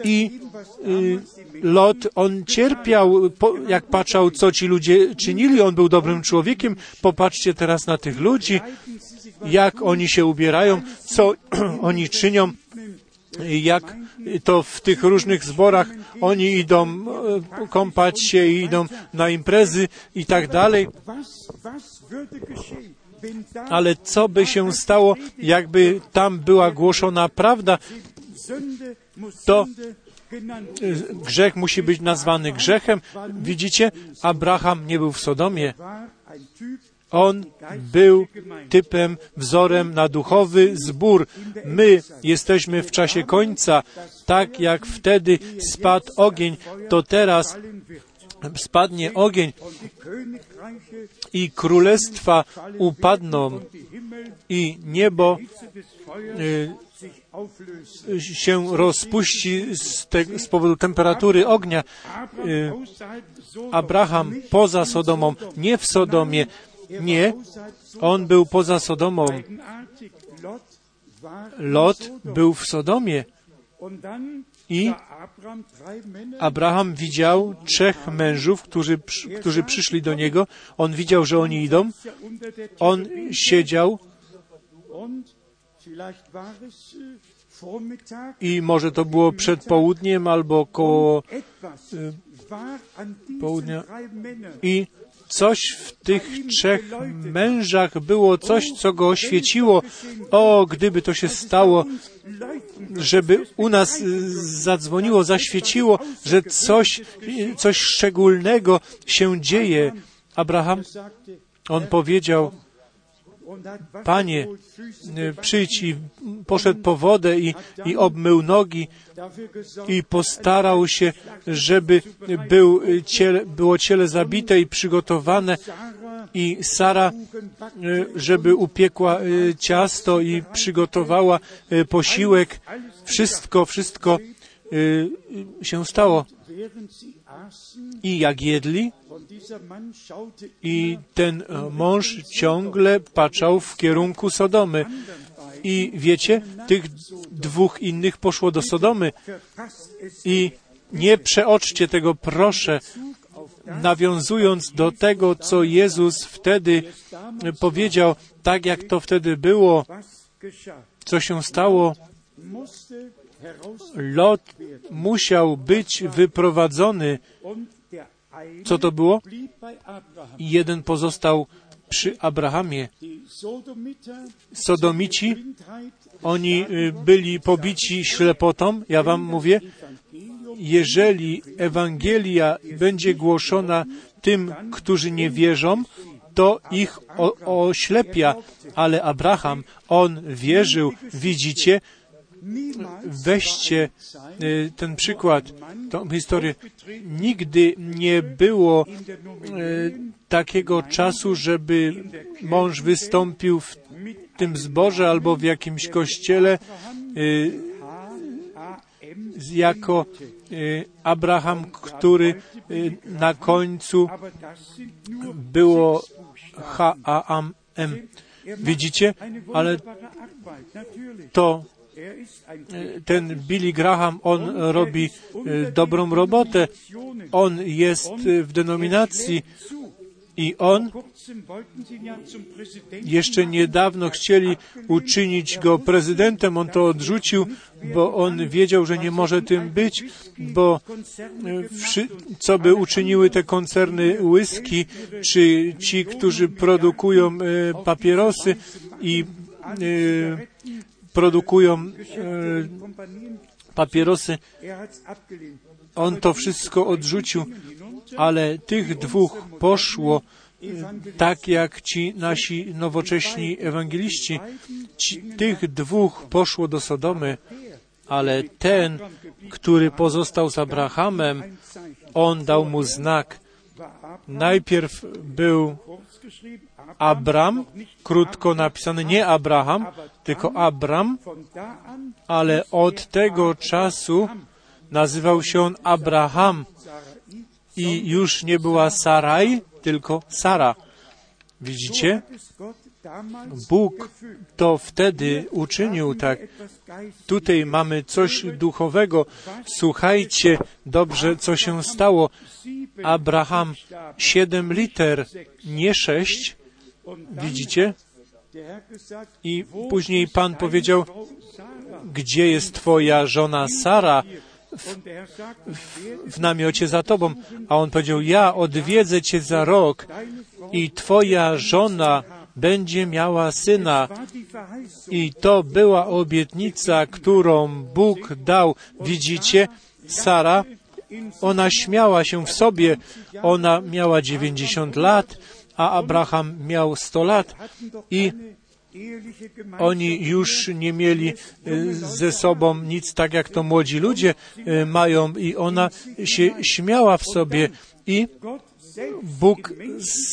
I y, Lot, on cierpiał, jak patrzał, co ci ludzie czynili. On był dobrym człowiekiem. Popatrzcie teraz na tych ludzi, jak oni się ubierają, co oni czynią, jak to w tych różnych zborach oni idą e, kąpać się i idą na imprezy i tak dalej. Ale co by się stało, jakby tam była głoszona prawda, to grzech musi być nazwany grzechem. Widzicie, Abraham nie był w Sodomie. On był typem, wzorem na duchowy zbór. My jesteśmy w czasie końca. Tak jak wtedy spadł ogień, to teraz spadnie ogień i królestwa upadną i niebo y, się rozpuści z, te, z powodu temperatury ognia. Y, Abraham poza Sodomą, nie w Sodomie, nie, on był poza Sodomą. Lot był w Sodomie. I Abraham widział trzech mężów, którzy, którzy przyszli do niego. On widział, że oni idą. On siedział i może to było przed południem albo koło y, południa. I coś w tych trzech mężach było, coś, co go oświeciło. O, gdyby to się stało, żeby u nas zadzwoniło, zaświeciło, że coś, coś szczególnego się dzieje. Abraham, on powiedział, Panie, przyjdź i poszedł po wodę i, i obmył nogi i postarał się, żeby był ciele, było ciele zabite i przygotowane i Sara, żeby upiekła ciasto i przygotowała posiłek. Wszystko, wszystko się stało. I jak jedli, i ten mąż ciągle patrzał w kierunku Sodomy. I wiecie, tych dwóch innych poszło do Sodomy. I nie przeoczcie tego, proszę, nawiązując do tego, co Jezus wtedy powiedział, tak jak to wtedy było, co się stało, Lot musiał być wyprowadzony. Co to było? Jeden pozostał przy Abrahamie. Sodomici, oni y, byli pobici ślepotą. Ja wam mówię, jeżeli Ewangelia będzie głoszona tym, którzy nie wierzą, to ich oślepia, ale Abraham, on wierzył, widzicie, weźcie y, ten przykład, tą historię. Nigdy nie było y, takiego czasu, żeby mąż wystąpił w tym zborze albo w jakimś kościele y, jako Abraham, który na końcu było H-A-M. Widzicie? Ale to ten Billy Graham, on robi e, dobrą robotę. On jest w denominacji I on jeszcze niedawno chcieli uczynić go prezydentem. On to odrzucił, bo on wiedział, że nie może tym być, bo e, co by uczyniły te koncerny whisky, czy ci, którzy produkują e, papierosy i e, produkują e, papierosy, Er on to wszystko odrzucił, ale tych dwóch poszło e, tak jak ci nasi nowocześni ewangeliści. Ci, tych dwóch poszło do Sodomy, ale ten, który pozostał z Abrahamem, on dał mu znak. Najpierw był Abram, krótko napisany nie Abraham, tylko Abram, ale od tego czasu nazywał się on Abraham i już nie była Saraj, tylko Sara. Widzicie? Bóg to wtedy uczynił tak. Tutaj mamy coś duchowego. Słuchajcie dobrze, co się stało. Abraham siedem liter, nie sześć. Widzicie? I później Pan powiedział, gdzie jest twoja żona Sara ich werde w namiocie za tobą? A on powiedział, ja odwiedzę cię za rok i twoja żona będzie miała syna. I to była obietnica, którą Bóg dał. Widzicie, Sara, ona śmiała się w sobie. Ona miała 90 lat, a Abraham miał 100 lat i oni już nie mieli y, ze sobą nic tak jak to młodzi ludzie y, mają i ona się śmiała w sobie i Bóg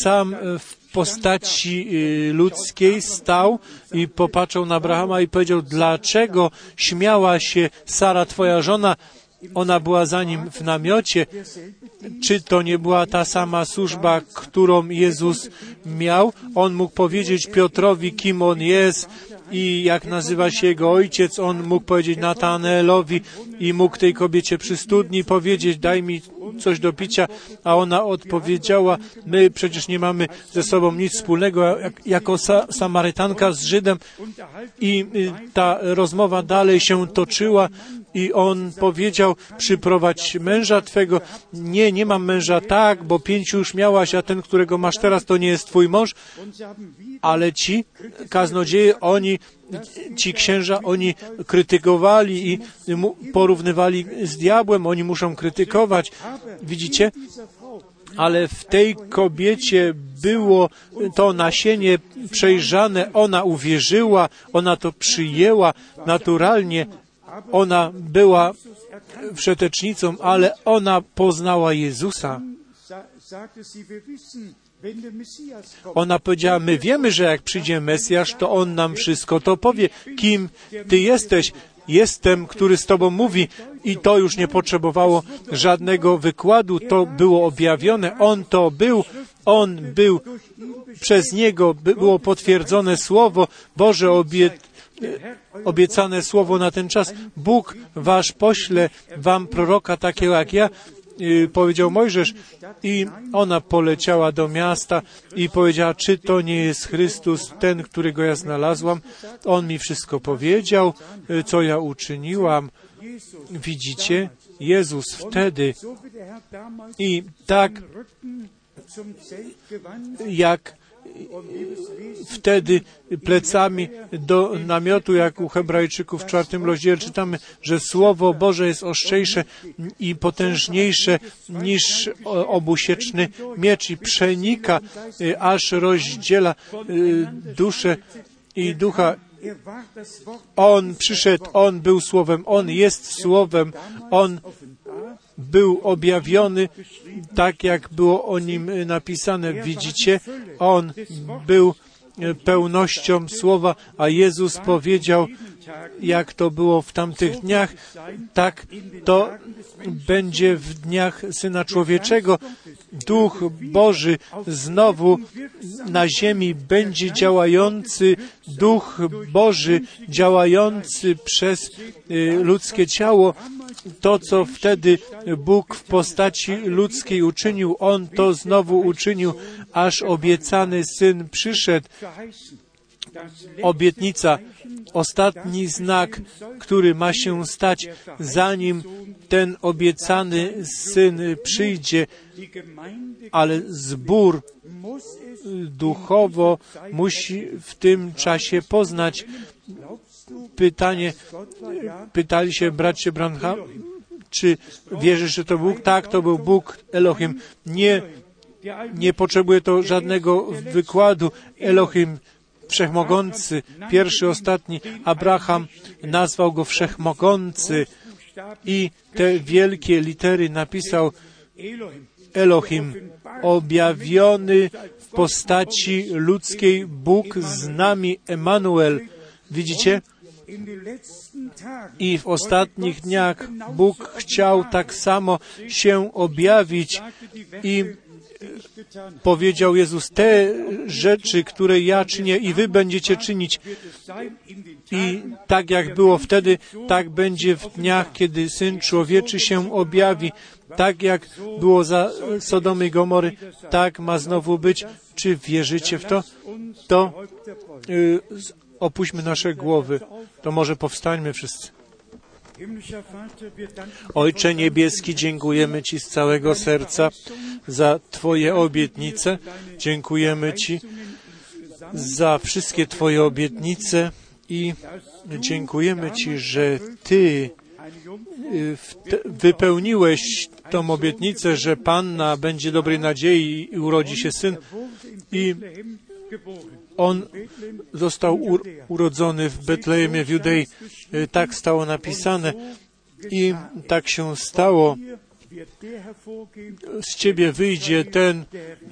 sam y, w postaci y, ludzkiej stał i popatrzył na Abrahama i powiedział, dlaczego śmiała się Sara, twoja żona? Ona była za nim w namiocie. Czy to nie była ta sama służba, którą Jezus miał? On mógł powiedzieć Piotrowi, kim on jest i jak nazywa się jego ojciec. On mógł powiedzieć Natanelowi i mógł tej kobiecie przy studni powiedzieć, daj mi coś do picia, a ona odpowiedziała, my przecież nie mamy ze sobą nic wspólnego, jak, jako sa, Samarytanka z Żydem i y, ta rozmowa dalej się toczyła i on powiedział, przyprowadź męża twego. Nie, nie mam męża, tak, bo pięciu już miałaś, a ten, którego masz teraz, to nie jest twój mąż. Ale ci kaznodzieje, oni, ci księża, oni krytykowali i porównywali z diabłem, oni muszą krytykować. Widzicie? ale w tej kobiecie było to nasienie przejrzane, ona uwierzyła, ona to przyjęła naturalnie, ona była wszetecznicą, ale ona poznała Jezusa. Ona powiedziała, my wiemy, że jak przyjdzie Mesjasz, to On nam wszystko to powie, kim Ty jesteś. Jestem, który z Tobą mówi i to już nie potrzebowało żadnego wykładu, to było objawione. On to był, On był, przez Niego by- było potwierdzone Słowo, Boże obie, obiecane Słowo na ten czas. Bóg Wasz pośle Wam proroka takiego jak ja, powiedział Mojżesz i ona poleciała do miasta i powiedziała, czy to nie jest Chrystus, ten, którego ja znalazłam. On mi wszystko powiedział, y, co ja uczyniłam. Widzicie, Jezus wtedy i tak jak wtedy plecami do namiotu, jak u Hebrajczyków w czwartym rozdziale czytamy, że Słowo Boże jest ostrzejsze i potężniejsze niż obusieczny miecz i przenika, y, aż rozdziela y, duszę i ducha. On przyszedł, On był Słowem, On jest Słowem, On był objawiony tak, jak było o nim y, napisane. Widzicie, on był y, pełnością słowa, a Jezus powiedział, jak to było w tamtych dniach, tak to będzie w dniach Syna Człowieczego. Duch Boży znowu na ziemi będzie działający, Duch Boży działający przez y, ludzkie ciało. To, co wtedy Bóg w postaci ludzkiej uczynił, On to znowu uczynił, aż obiecany Syn przyszedł. Obietnica, ostatni znak, który ma się stać, zanim ten obiecany Syn przyjdzie, ale zbór duchowo musi w tym czasie poznać. Pytanie, pytali się bracie Branham, czy wierzysz, że to Bóg? Tak, to był Bóg Elohim. Nie, nie potrzebuje to żadnego wykładu. Elohim wszechmogący, pierwszy, ostatni. Abraham nazwał go wszechmogący i te wielkie litery napisał Elohim, objawiony w postaci ludzkiej Bóg z nami, Emanuel. Widzicie? I w ostatnich dniach Bóg chciał tak samo się objawić i powiedział Jezus, te rzeczy, które ja czynię i wy będziecie czynić. I tak jak było wtedy, tak będzie w dniach, kiedy Syn Człowieczy się objawi. Tak jak było za Sodomy i Gomory, tak ma znowu być. Czy wierzycie w to? To y, opuśćmy nasze głowy. To może powstańmy wszyscy. Ojcze Niebieski, dziękujemy Ci z całego serca za Twoje obietnice. Dziękujemy Ci za wszystkie Twoje obietnice i dziękujemy Ci, że Ty wypełniłeś tą obietnicę, że Panna będzie dobrej nadziei i urodzi się syn i on został urodzony w Betlejemie w Judei. Tak stało napisane i tak się stało. Z Ciebie wyjdzie ten,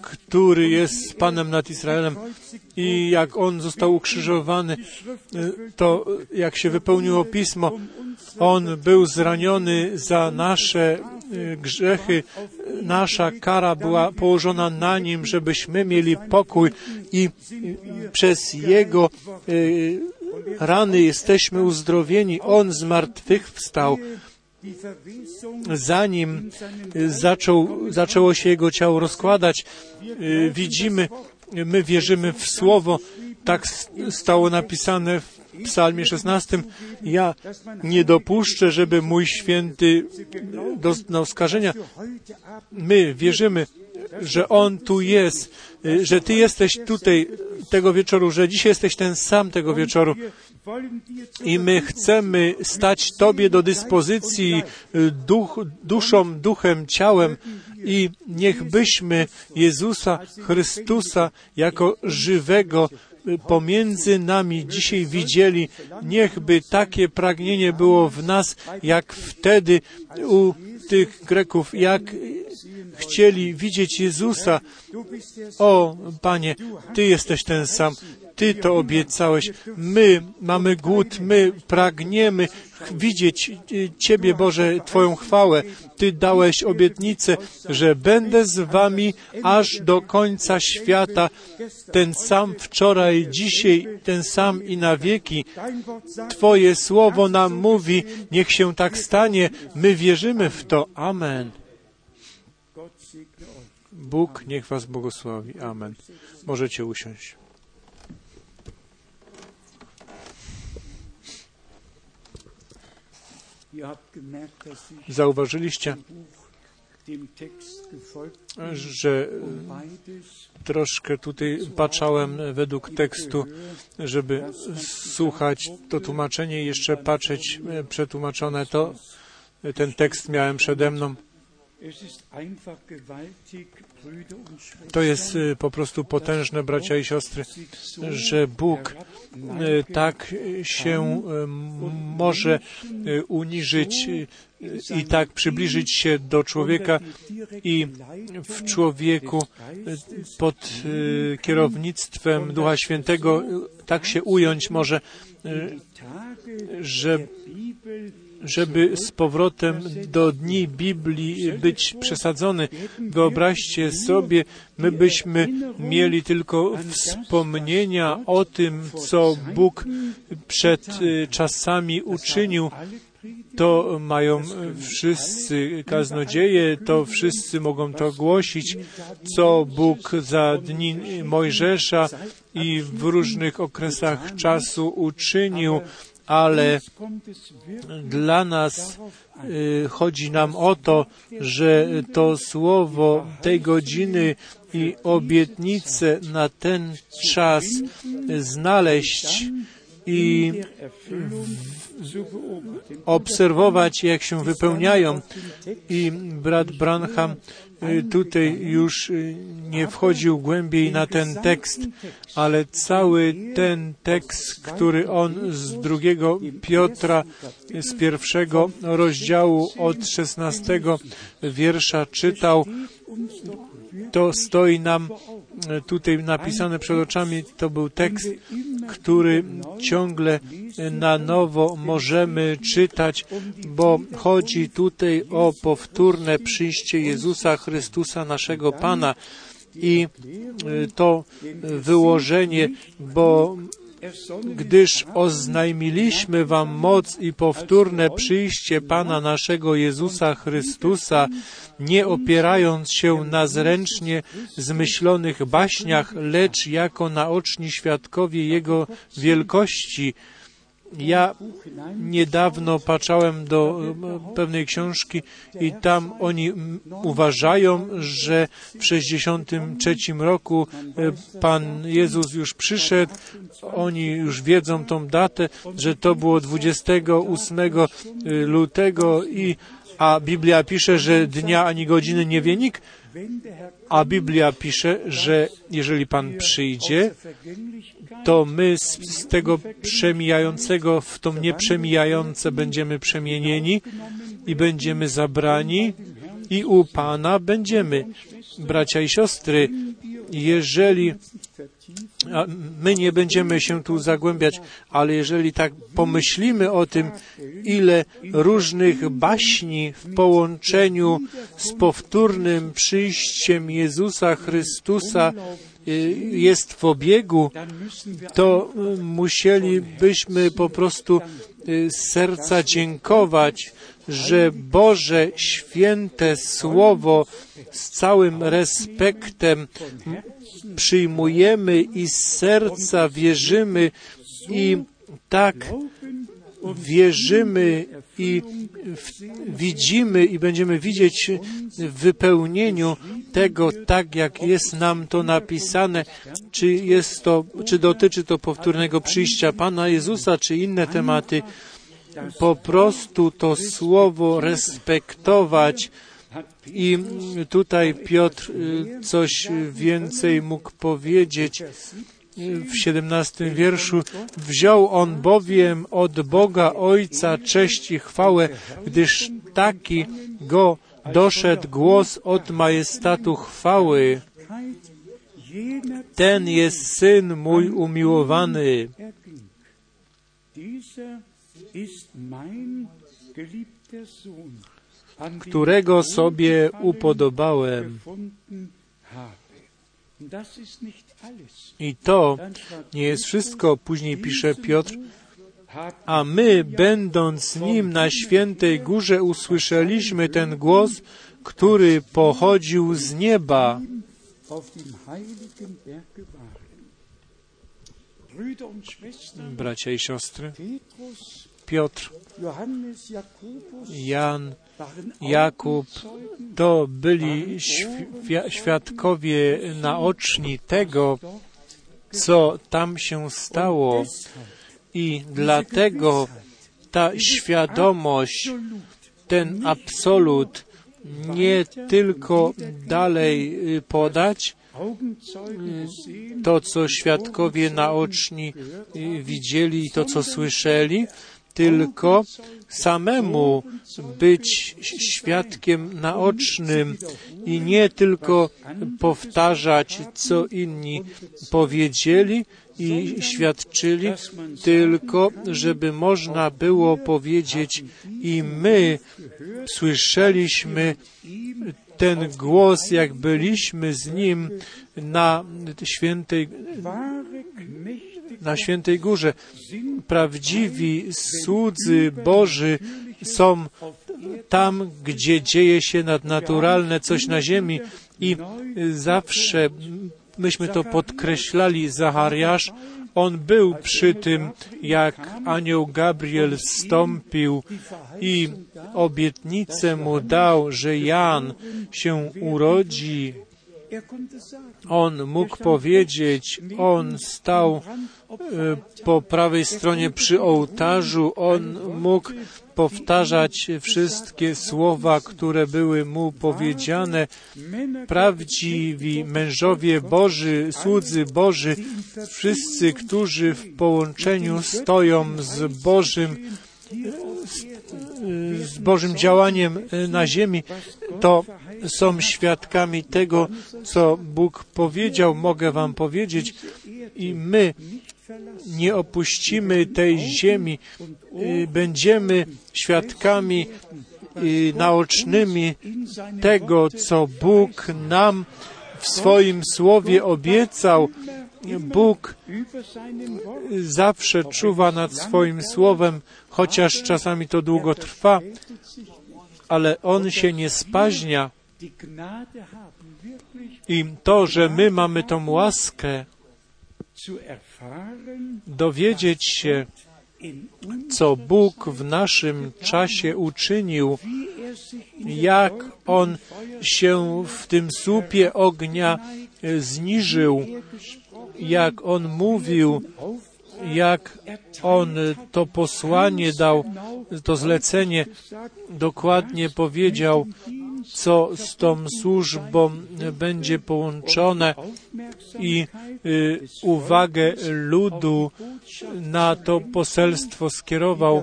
który jest Panem nad Izraelem. I jak On został ukrzyżowany, to jak się wypełniło Pismo, On był zraniony za nasze grzechy. Nasza kara była położona na Nim, żebyśmy mieli pokój i przez Jego rany jesteśmy uzdrowieni. On z martwych wstał zanim zaczął, zaczęło się jego ciało rozkładać, widzimy, my wierzymy w Słowo, tak stało napisane w Psalmie 16. Ja nie dopuszczę, żeby mój święty doznał skażenia. My wierzymy, że On tu jest, że Ty jesteś tutaj tego wieczoru, że dzisiaj jesteś ten sam tego wieczoru. I my chcemy stać Tobie do dyspozycji duch, duszą, duchem, ciałem i niechbyśmy Jezusa Chrystusa jako żywego pomiędzy nami dzisiaj widzieli. Niechby takie pragnienie było w nas, jak wtedy u tych Greków, jak chcieli widzieć Jezusa. O, Panie, Ty jesteś ten sam. Ty to obiecałeś. My mamy głód, my pragniemy widzieć Ciebie, Boże, Twoją chwałę. Ty dałeś obietnicę, że będę z Wami aż do końca świata. Ten sam wczoraj, dzisiaj, ten sam i na wieki. Twoje słowo nam mówi, niech się tak stanie. My wierzymy w to. Amen. Bóg niech Was błogosławi. Amen. Możecie usiąść. Zauważyliście, że troszkę tutaj patrzałem według tekstu, żeby słuchać to tłumaczenie i jeszcze patrzeć przetłumaczone to. Ten tekst miałem przede mną. To jest po prostu potężne, bracia i siostry, że Bóg tak się może uniżyć i tak przybliżyć się do człowieka i w człowieku pod kierownictwem Ducha Świętego tak się ująć może, że żeby z powrotem do dni Biblii być przesadzony. Wyobraźcie sobie, my byśmy mieli tylko wspomnienia o tym, co Bóg przed y, czasami uczynił. To mają wszyscy kaznodzieje, to wszyscy mogą to głosić, co Bóg za dni Mojżesza i w różnych okresach czasu uczynił, ale dla nas y, chodzi nam o to, że to słowo tej godziny i obietnice na ten czas znaleźć i obserwować, jak się wypełniają. I brat Branham tutaj już y, nie wchodził głębiej na ten tekst, ale cały ten tekst, który on z drugiego Piotra, z pierwszego rozdziału od szesnastego wiersza czytał, to stoi nam tutaj napisane przed oczami. To był tekst, który ciągle na nowo możemy czytać, bo chodzi tutaj o powtórne przyjście Jezusa Chrystusa, naszego Pana. I to wyłożenie, bo gdyż oznajmiliśmy Wam moc i powtórne przyjście Pana naszego Jezusa Chrystusa, nie opierając się na zręcznie zmyślonych baśniach, lecz jako naoczni świadkowie Jego wielkości. Ja niedawno patrzałem do pewnej książki i tam oni uważają, że w 63 roku Pan Jezus już przyszedł. Oni już wiedzą tą datę, że to było 28 lutego i a Biblia pisze, że dnia ani godziny nie wie nikt, a Biblia pisze, że jeżeli Pan przyjdzie, to my z, z tego przemijającego w to nieprzemijające będziemy przemienieni i będziemy zabrani i u Pana będziemy. Bracia i siostry, jeżeli my nie będziemy się tu zagłębiać, ale jeżeli tak pomyślimy o tym, ile różnych baśni w połączeniu z powtórnym przyjściem Jezusa Chrystusa jest w obiegu, to musielibyśmy po prostu z serca dziękować, że Boże święte Słowo z całym respektem przyjmujemy i z serca wierzymy i tak wierzymy i widzimy i będziemy widzieć w wypełnieniu tego, tak jak jest nam to napisane, czy jest to, czy dotyczy to powtórnego przyjścia Pana Jezusa, czy inne tematy, po prostu to słowo respektować, i tutaj Piotr coś więcej mógł powiedzieć. W siedemnastym wierszu wziął on bowiem od Boga Ojca cześć i chwałę, gdyż taki go doszedł głos od majestatu chwały. Ten jest syn mój umiłowany. Którego sobie upodobałem. I to nie jest wszystko, później pisze Piotr, a my, będąc z nim na świętej górze, usłyszeliśmy ten głos, który pochodził z nieba. Bracia i siostry, Piotr, Jan, Jakub, to byli świadkowie naoczni tego, co tam się stało. I dlatego ta świadomość, ten absolut nie tylko dalej podać, to, co świadkowie naoczni widzieli i to, co słyszeli, tylko samemu być świadkiem naocznym i nie tylko powtarzać, co inni powiedzieli, i świadczyli, tylko żeby można było powiedzieć i my słyszeliśmy ten głos, jak byliśmy z Nim na świętej, na świętej górze. Prawdziwi słudzy Boży są tam, gdzie dzieje się nadnaturalne coś na ziemi i zawsze myśmy to podkreślali, Zachariasz, on był przy tym, jak anioł Gabriel wstąpił i obietnicę mu dał, że Jan się urodzi. On mógł powiedzieć, on stał po prawej stronie przy ołtarzu, on mógł powtarzać wszystkie słowa, które były mu powiedziane. Prawdziwi mężowie Boży, słudzy Boży, wszyscy, którzy w połączeniu stoją z Bożym, z Bożym działaniem na ziemi, to są świadkami tego, co Bóg powiedział, mogę Wam powiedzieć, i my nie opuścimy tej ziemi, będziemy świadkami naocznymi tego, co Bóg nam w swoim słowie obiecał. Bóg zawsze czuwa nad swoim słowem, chociaż czasami to długo trwa, ale On się nie spaźnia. I to, że my mamy tą łaskę, dowiedzieć się, co Bóg w naszym czasie uczynił, jak On się w tym słupie ognia zniżył, jak On mówił, jak On to posłanie dał, to zlecenie dokładnie powiedział, co z tą służbą będzie połączone i y, uwagę ludu na to poselstwo skierował,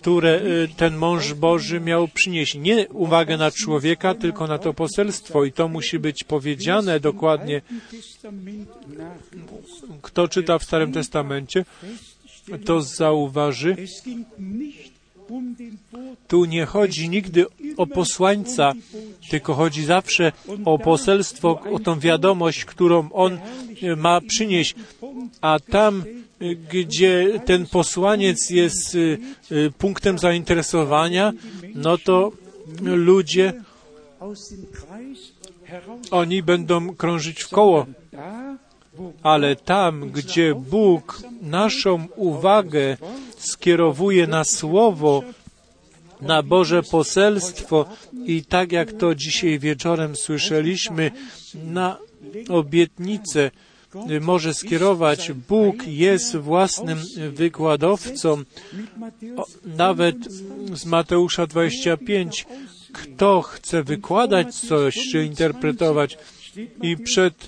które y, ten mąż Boży miał przynieść. Nie uwagę na człowieka, tylko na to poselstwo i to musi być powiedziane dokładnie. Kto czyta w Starym Testamencie, to zauważy, tu nie chodzi nigdy o posłańca, tylko chodzi zawsze o poselstwo, o tą wiadomość, którą on ma przynieść. A tam, gdzie ten posłaniec jest punktem zainteresowania, no to ludzie, oni będą krążyć w koło. Ale tam, gdzie Bóg naszą uwagę skierowuje na Słowo, na Boże poselstwo i tak jak to dzisiaj wieczorem słyszeliśmy, na obietnicę może skierować. Bóg jest własnym wykładowcą. Nawet z Mateusza 25, kto chce wykładać coś czy interpretować, i przed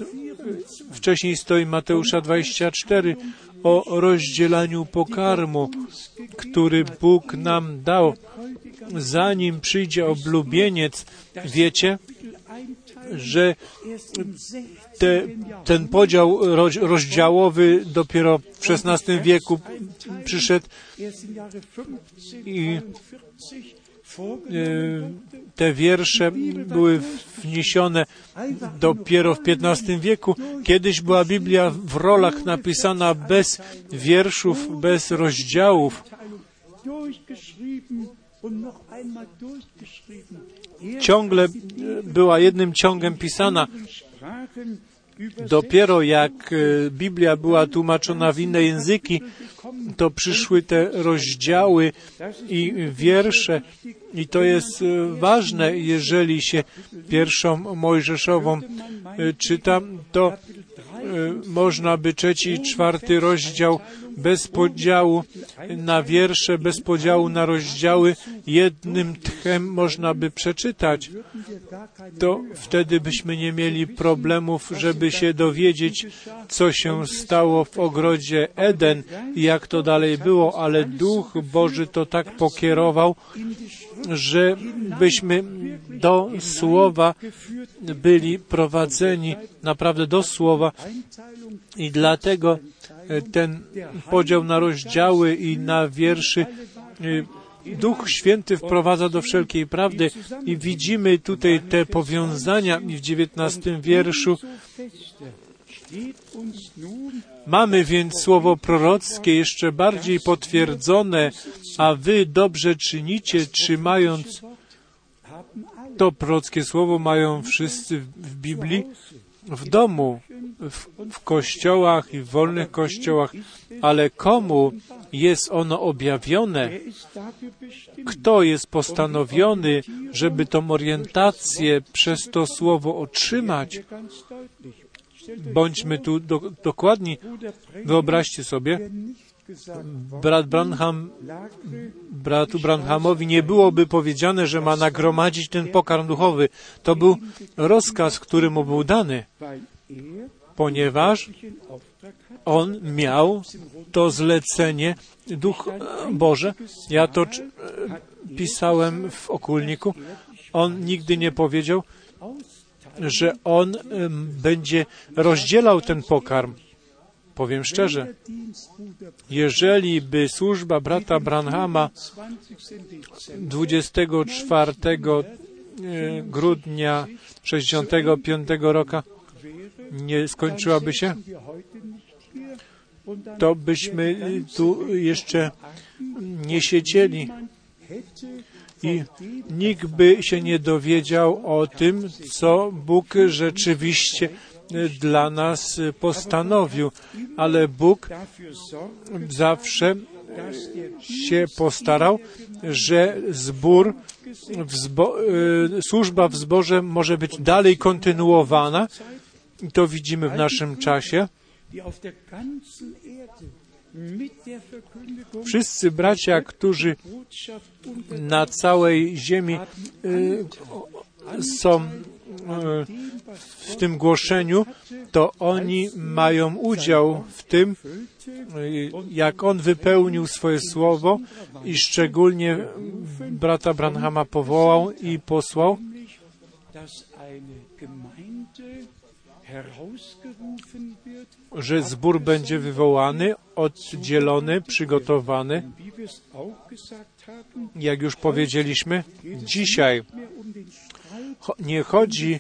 wcześniej stoi Mateusza 24 o rozdzielaniu pokarmu, który Bóg nam dał. Zanim przyjdzie oblubieniec, wiecie, że te, ten podział rozdziałowy dopiero w XVI wieku przyszedł i te wiersze były wniesione dopiero w XV wieku. Kiedyś była Biblia w rolach napisana bez wierszów, bez rozdziałów. Ciągle była jednym ciągiem pisana. Dopiero jak Biblia była tłumaczona w inne języki, to przyszły te rozdziały i wiersze. I to jest ważne, jeżeli się pierwszą Mojżeszową czyta, to można by trzeci i czwarty rozdział bez podziału na wiersze, bez podziału na rozdziały, jednym tchem można by przeczytać. To wtedy byśmy nie mieli problemów, żeby się dowiedzieć, co się stało w ogrodzie Eden i jak to dalej było, ale Duch Boży to tak pokierował, żebyśmy do Słowa byli prowadzeni naprawdę do Słowa. I dlatego ten podział na rozdziały i na wierszy Duch Święty wprowadza do wszelkiej prawdy. I widzimy tutaj te powiązania i w dziewiętnastym wierszu Mamy więc słowo prorockie jeszcze bardziej potwierdzone, a wy dobrze czynicie, trzymając to prorockie słowo mają wszyscy w Biblii, w domu, w, w kościołach i w wolnych kościołach, ale komu jest ono objawione? Kto jest postanowiony, żeby tą orientację przez to słowo otrzymać? Bądźmy tu do, dokładni. Wyobraźcie sobie, brat Branham, bratu Branhamowi nie byłoby powiedziane, że ma nagromadzić ten pokarm duchowy. To był rozkaz, który mu był dany, ponieważ on miał to zlecenie Duch Boże. Ja to pisałem w okulniku. On nigdy nie powiedział, że on będzie rozdzielał ten pokarm. Powiem szczerze, jeżeli by służba brata Branhama 24 e, grudnia 65 roku nie skończyłaby się, to byśmy tu jeszcze nie siedzieli i nikt by się nie dowiedział o tym, co Bóg rzeczywiście dla nas postanowił, ale Bóg zawsze się postarał, że zbór, y, służba w zborze może być dalej kontynuowana. To widzimy w naszym czasie. Wszyscy bracia, którzy na całej ziemi y, są y, w tym głoszeniu, to oni mają udział w tym, y, jak on wypełnił swoje słowo i szczególnie brata Branhama powołał i posłał że zbór będzie wywołany, oddzielony, przygotowany. Jak już powiedzieliśmy, dzisiaj nie chodzi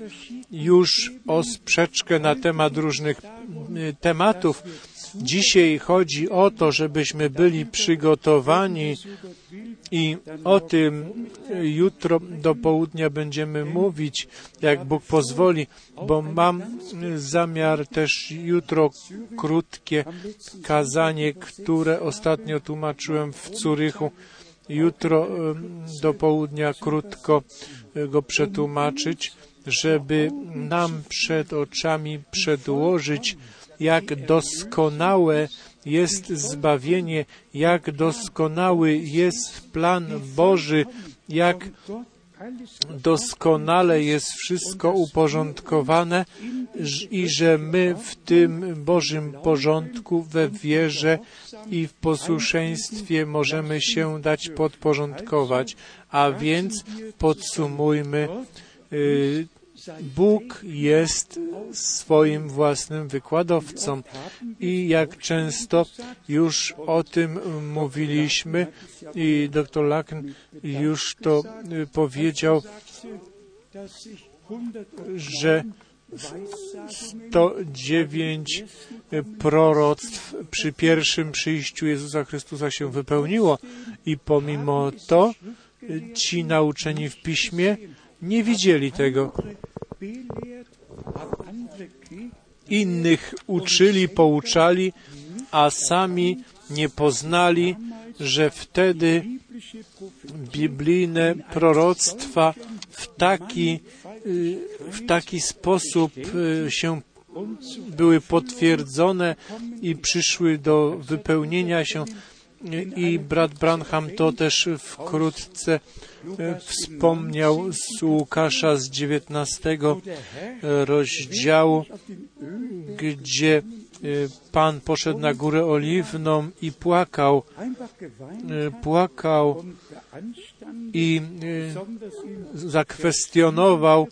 już o sprzeczkę na temat różnych y, tematów. Dzisiaj chodzi o to, żebyśmy byli przygotowani i o tym jutro do południa będziemy mówić, jak Bóg pozwoli, bo mam zamiar też jutro krótkie kazanie, które ostatnio tłumaczyłem w Curychu. Jutro do południa krótko e, go przetłumaczyć, żeby nam przed oczami przedłożyć, jak doskonałe jest zbawienie, jak doskonały jest plan Boży, jak doskonale jest wszystko uporządkowane i że my w tym Bożym porządku, we wierze i w posłuszeństwie możemy się dać podporządkować. A więc podsumujmy, y, Bóg jest swoim własnym wykładowcą i jak często już o tym mówiliśmy i dr Laken już to y, powiedział, że 109 proroctw przy pierwszym przyjściu Jezusa Chrystusa się wypełniło i pomimo to ci nauczeni w piśmie nie widzieli tego. Innych uczyli, pouczali, a sami nie poznali, że wtedy biblijne proroctwa w taki, y, w taki sposób y, się były potwierdzone i przyszły do wypełnienia się. I brat Branham to też wkrótce wspomniał z Łukasza z 19 rozdziału, gdzie e, Pan poszedł na górę oliwną i płakał, e, płakał i zakwestionował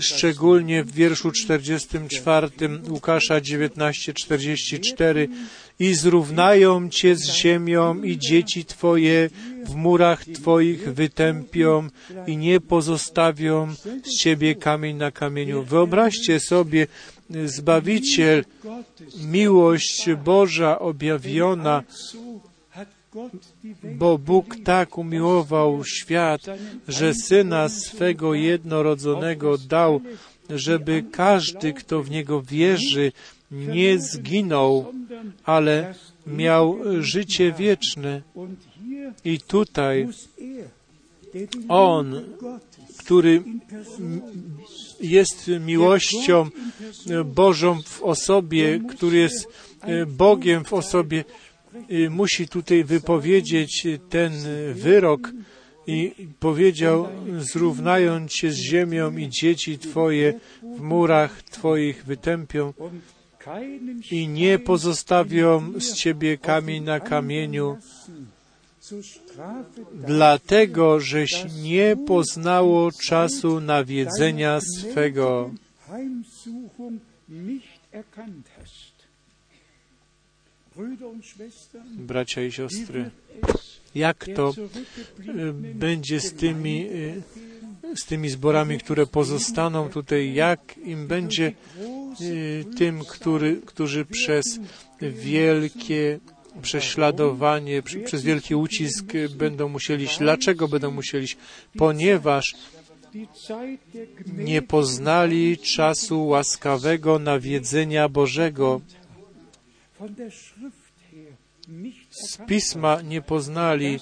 szczególnie w wierszu 44 Łukasza 19:44 i zrównają Cię z ziemią i dzieci Twoje w murach Twoich wytępią i nie pozostawią z Ciebie kamień na kamieniu. Wyobraźcie sobie, Zbawiciel, miłość Boża objawiona, bo Bóg tak umiłował świat, że Syna swego jednorodzonego dał, żeby każdy, kto w Niego wierzy, nie zginął, ale miał życie wieczne. I tutaj On, który jest miłością Bożą w osobie, który jest Bogiem w osobie, musi tutaj wypowiedzieć ten wyrok i powiedział, zrównając się z ziemią i dzieci Twoje w murach Twoich wytępią i nie pozostawią z Ciebie kamień na kamieniu, dlatego żeś nie poznało czasu nawiedzenia swego. Bracia i siostry, jak to będzie z tymi, z tymi zborami, które pozostaną tutaj, jak im będzie tym, który, którzy przez wielkie prześladowanie, przez wielki ucisk będą musieli iść. Dlaczego będą musieli iść? Ponieważ nie poznali czasu łaskawego nawiedzenia Bożego. Z Pisma nie poznali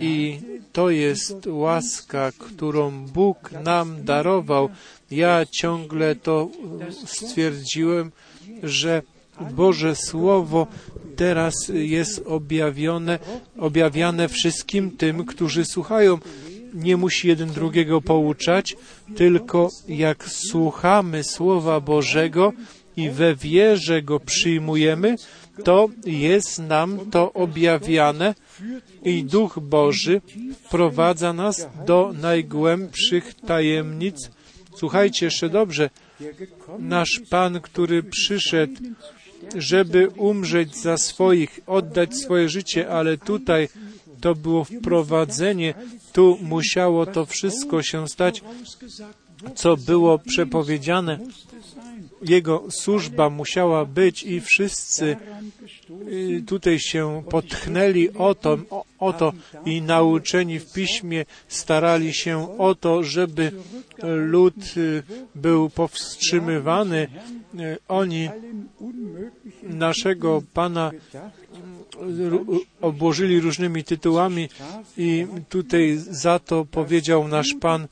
i to jest łaska, którą Bóg nam darował. Ja ciągle to stwierdziłem, że Boże Słowo teraz jest objawione, objawiane wszystkim tym, którzy słuchają. Nie musi jeden drugiego pouczać, tylko jak słuchamy Słowa Bożego i we wierze go przyjmujemy, to jest nam to objawiane i Duch Boży wprowadza nas do najgłębszych tajemnic. Słuchajcie jeszcze dobrze, nasz Pan, który przyszedł, żeby umrzeć za swoich, oddać swoje życie, ale tutaj to było wprowadzenie, tu musiało to wszystko się stać, co było przepowiedziane. Jego służba musiała być i wszyscy tutaj się potchnęli o to, o, o to i nauczeni w piśmie starali się o to, żeby lud był powstrzymywany. Oni naszego Pana obłożyli różnymi tytułami i tutaj za to powiedział nasz Pan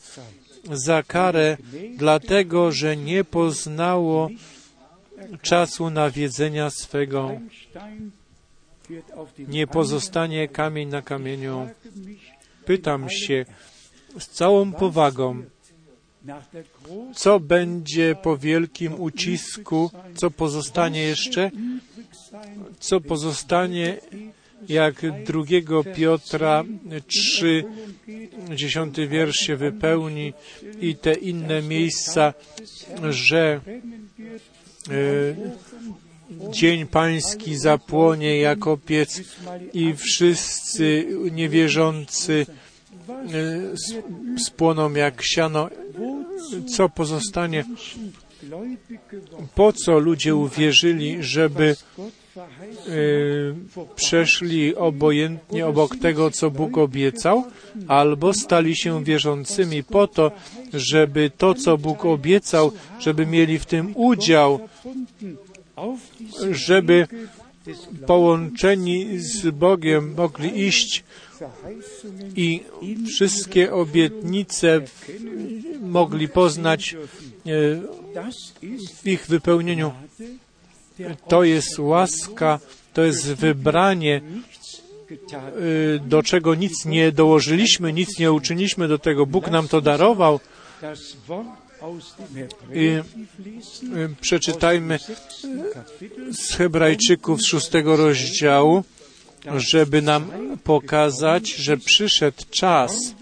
za karę, dlatego że nie poznało czasu nawiedzenia swego. Nie pozostanie kamień na kamieniu. Pytam się z całą powagą, co będzie po wielkim ucisku, co pozostanie jeszcze, co pozostanie jak drugiego Piotra 3, dziesiąty wiersz się wypełni i te inne miejsca, że e, dzień pański zapłonie jako piec i wszyscy niewierzący e, spłoną jak siano. Co pozostanie? Po co ludzie uwierzyli, żeby przeszli obojętnie obok tego, co Bóg obiecał, albo stali się wierzącymi po to, żeby to, co Bóg obiecał, żeby mieli w tym udział, żeby połączeni z Bogiem mogli iść i wszystkie obietnice mogli poznać y, w ich wypełnieniu to jest łaska, to jest wybranie, y, do czego nic nie dołożyliśmy, nic nie uczyniliśmy do tego. Bóg nam to darował. I y, przeczytajmy z Hebrajczyków z szóstego rozdziału żeby nam pokazać, że przyszedł czas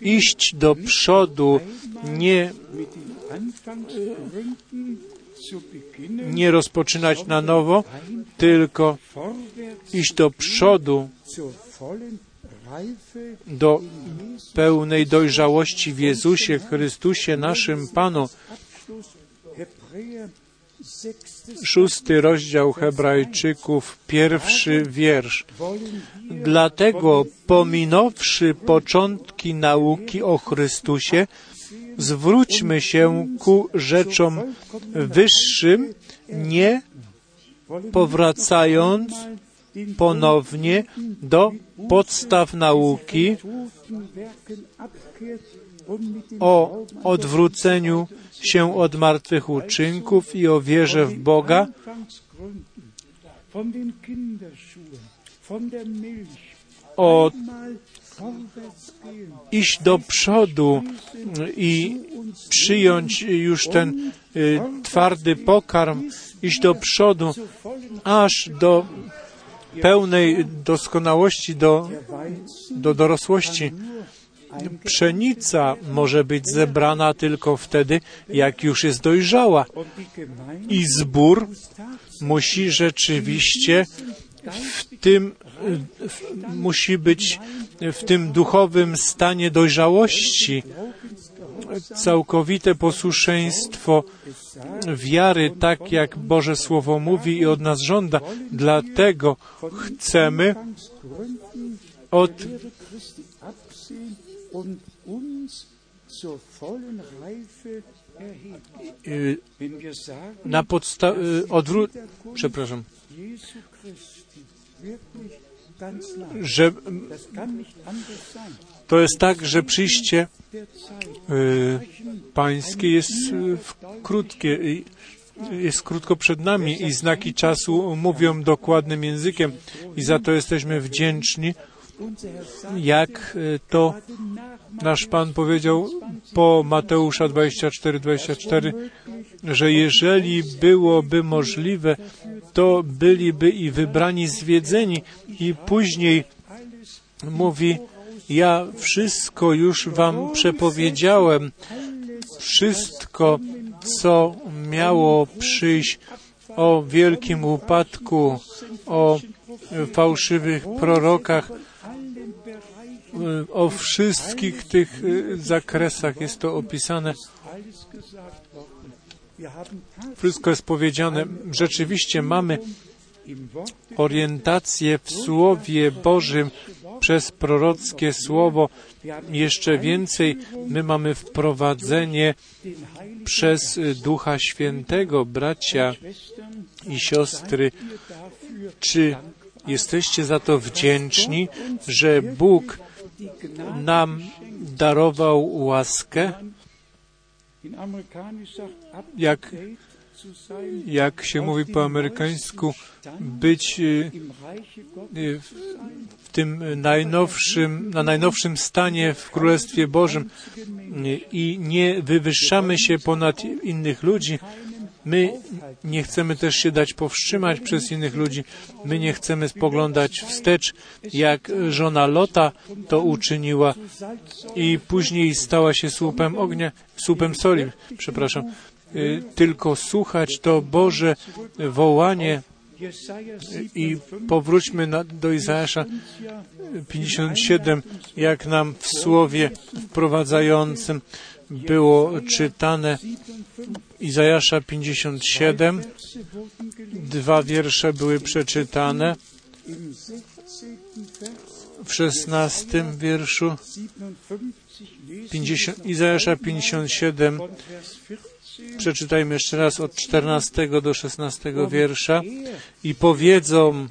iść do przodu, nie, nie rozpoczynać na nowo, tylko iść do przodu, do pełnej dojrzałości w Jezusie Chrystusie, naszym Panu. Szósty rozdział Hebrajczyków, pierwszy wiersz. Dlatego, pominąwszy początki nauki o Chrystusie, zwróćmy się ku rzeczom wyższym, nie powracając ponownie do podstaw nauki o odwróceniu się od martwych uczynków i o wierze w Boga, Anfangsgründen, iść do przodu i przyjąć już ten y, twardy pokarm, iść do przodu, aż do pełnej doskonałości, do, do dorosłości. Pszenica może być zebrana tylko wtedy, jak już jest dojrzała. I zbór musi rzeczywiście w tym, y, w, musi być w tym duchowym stanie dojrzałości. Całkowite posłuszeństwo wiary, tak jak Boże Słowo mówi i od nas żąda. Dlatego chcemy od y, na podstawie odwró... przepraszam, że to jest tak, że przyjście y, pańskie jest y, w- krótkie, jest krótko przed nami i znaki czasu mówią dokładnym językiem i za to jesteśmy wdzięczni, jak y, to nasz Pan powiedział po Mateusza 24-24, że jeżeli byłoby możliwe, to byliby i wybrani, zwiedzeni. I później mówi, ja wszystko już wam przepowiedziałem, wszystko, co miało przyjść o wielkim upadku, o fałszywych prorokach, o wszystkich tych y, zakresach jest to opisane. Wszystko jest powiedziane. Rzeczywiście mamy orientację w Słowie Bożym przez prorockie Słowo. Jeszcze więcej, my mamy wprowadzenie przez y, Ducha Świętego, bracia i siostry. Czy jesteście za to wdzięczni, że Bóg nam darował łaskę, jak, jak się mówi po amerykańsku, być y, y, w tym najnowszym, na najnowszym stanie w Królestwie Bożym i nie wywyższamy się ponad innych ludzi. My nie chcemy też się dać powstrzymać przez innych ludzi. My nie chcemy spoglądać wstecz, jak żona Lota to uczyniła i później stała się słupem ognia, słupem soli, przepraszam. Y, Tylko słuchać to Boże wołanie i powróćmy na, do Izajasza 57, jak nam w słowie wprowadzającym było czytane Izajasza 57, Verse wurden gelesen. dwa wiersze były przeczytane Im 16. Vers w 16 wierszu 57 lesen 50, Izajasza 57, von Vers 14. przeczytajmy jeszcze raz od 14 do 16 wiersza i powiedzą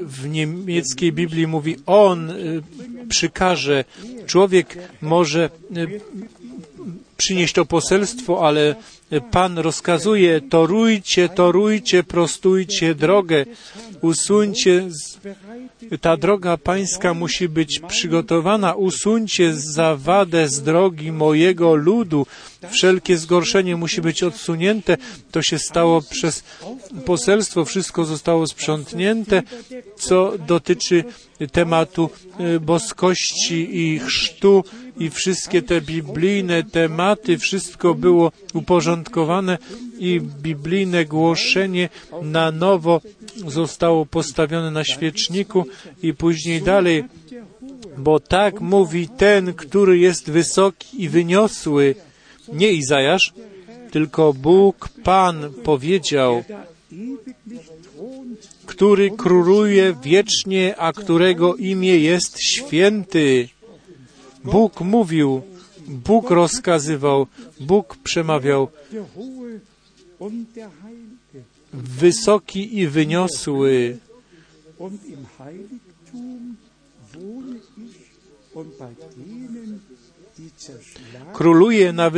w niemieckiej Biblii mówi on y, przykaże. Człowiek może y, przynieść to poselstwo, ale Pan rozkazuje, torujcie, torujcie, prostujcie drogę, usuńcie, z... ta droga pańska musi być przygotowana, usuńcie zawadę z drogi mojego ludu, wszelkie zgorszenie musi być odsunięte, to się stało przez poselstwo, wszystko zostało sprzątnięte, co dotyczy tematu y, boskości i chrztu i wszystkie te biblijne tematy, wszystko było uporządkowane i biblijne głoszenie na nowo zostało postawione na świeczniku i później dalej, bo tak mówi ten, który jest wysoki i wyniosły, nie Izajasz, tylko Bóg Pan powiedział, który króluje wiecznie, a którego imię jest święty. Bóg mówił, Bóg rozkazywał, Bóg przemawiał. Wysoki i wyniosły. Króluję na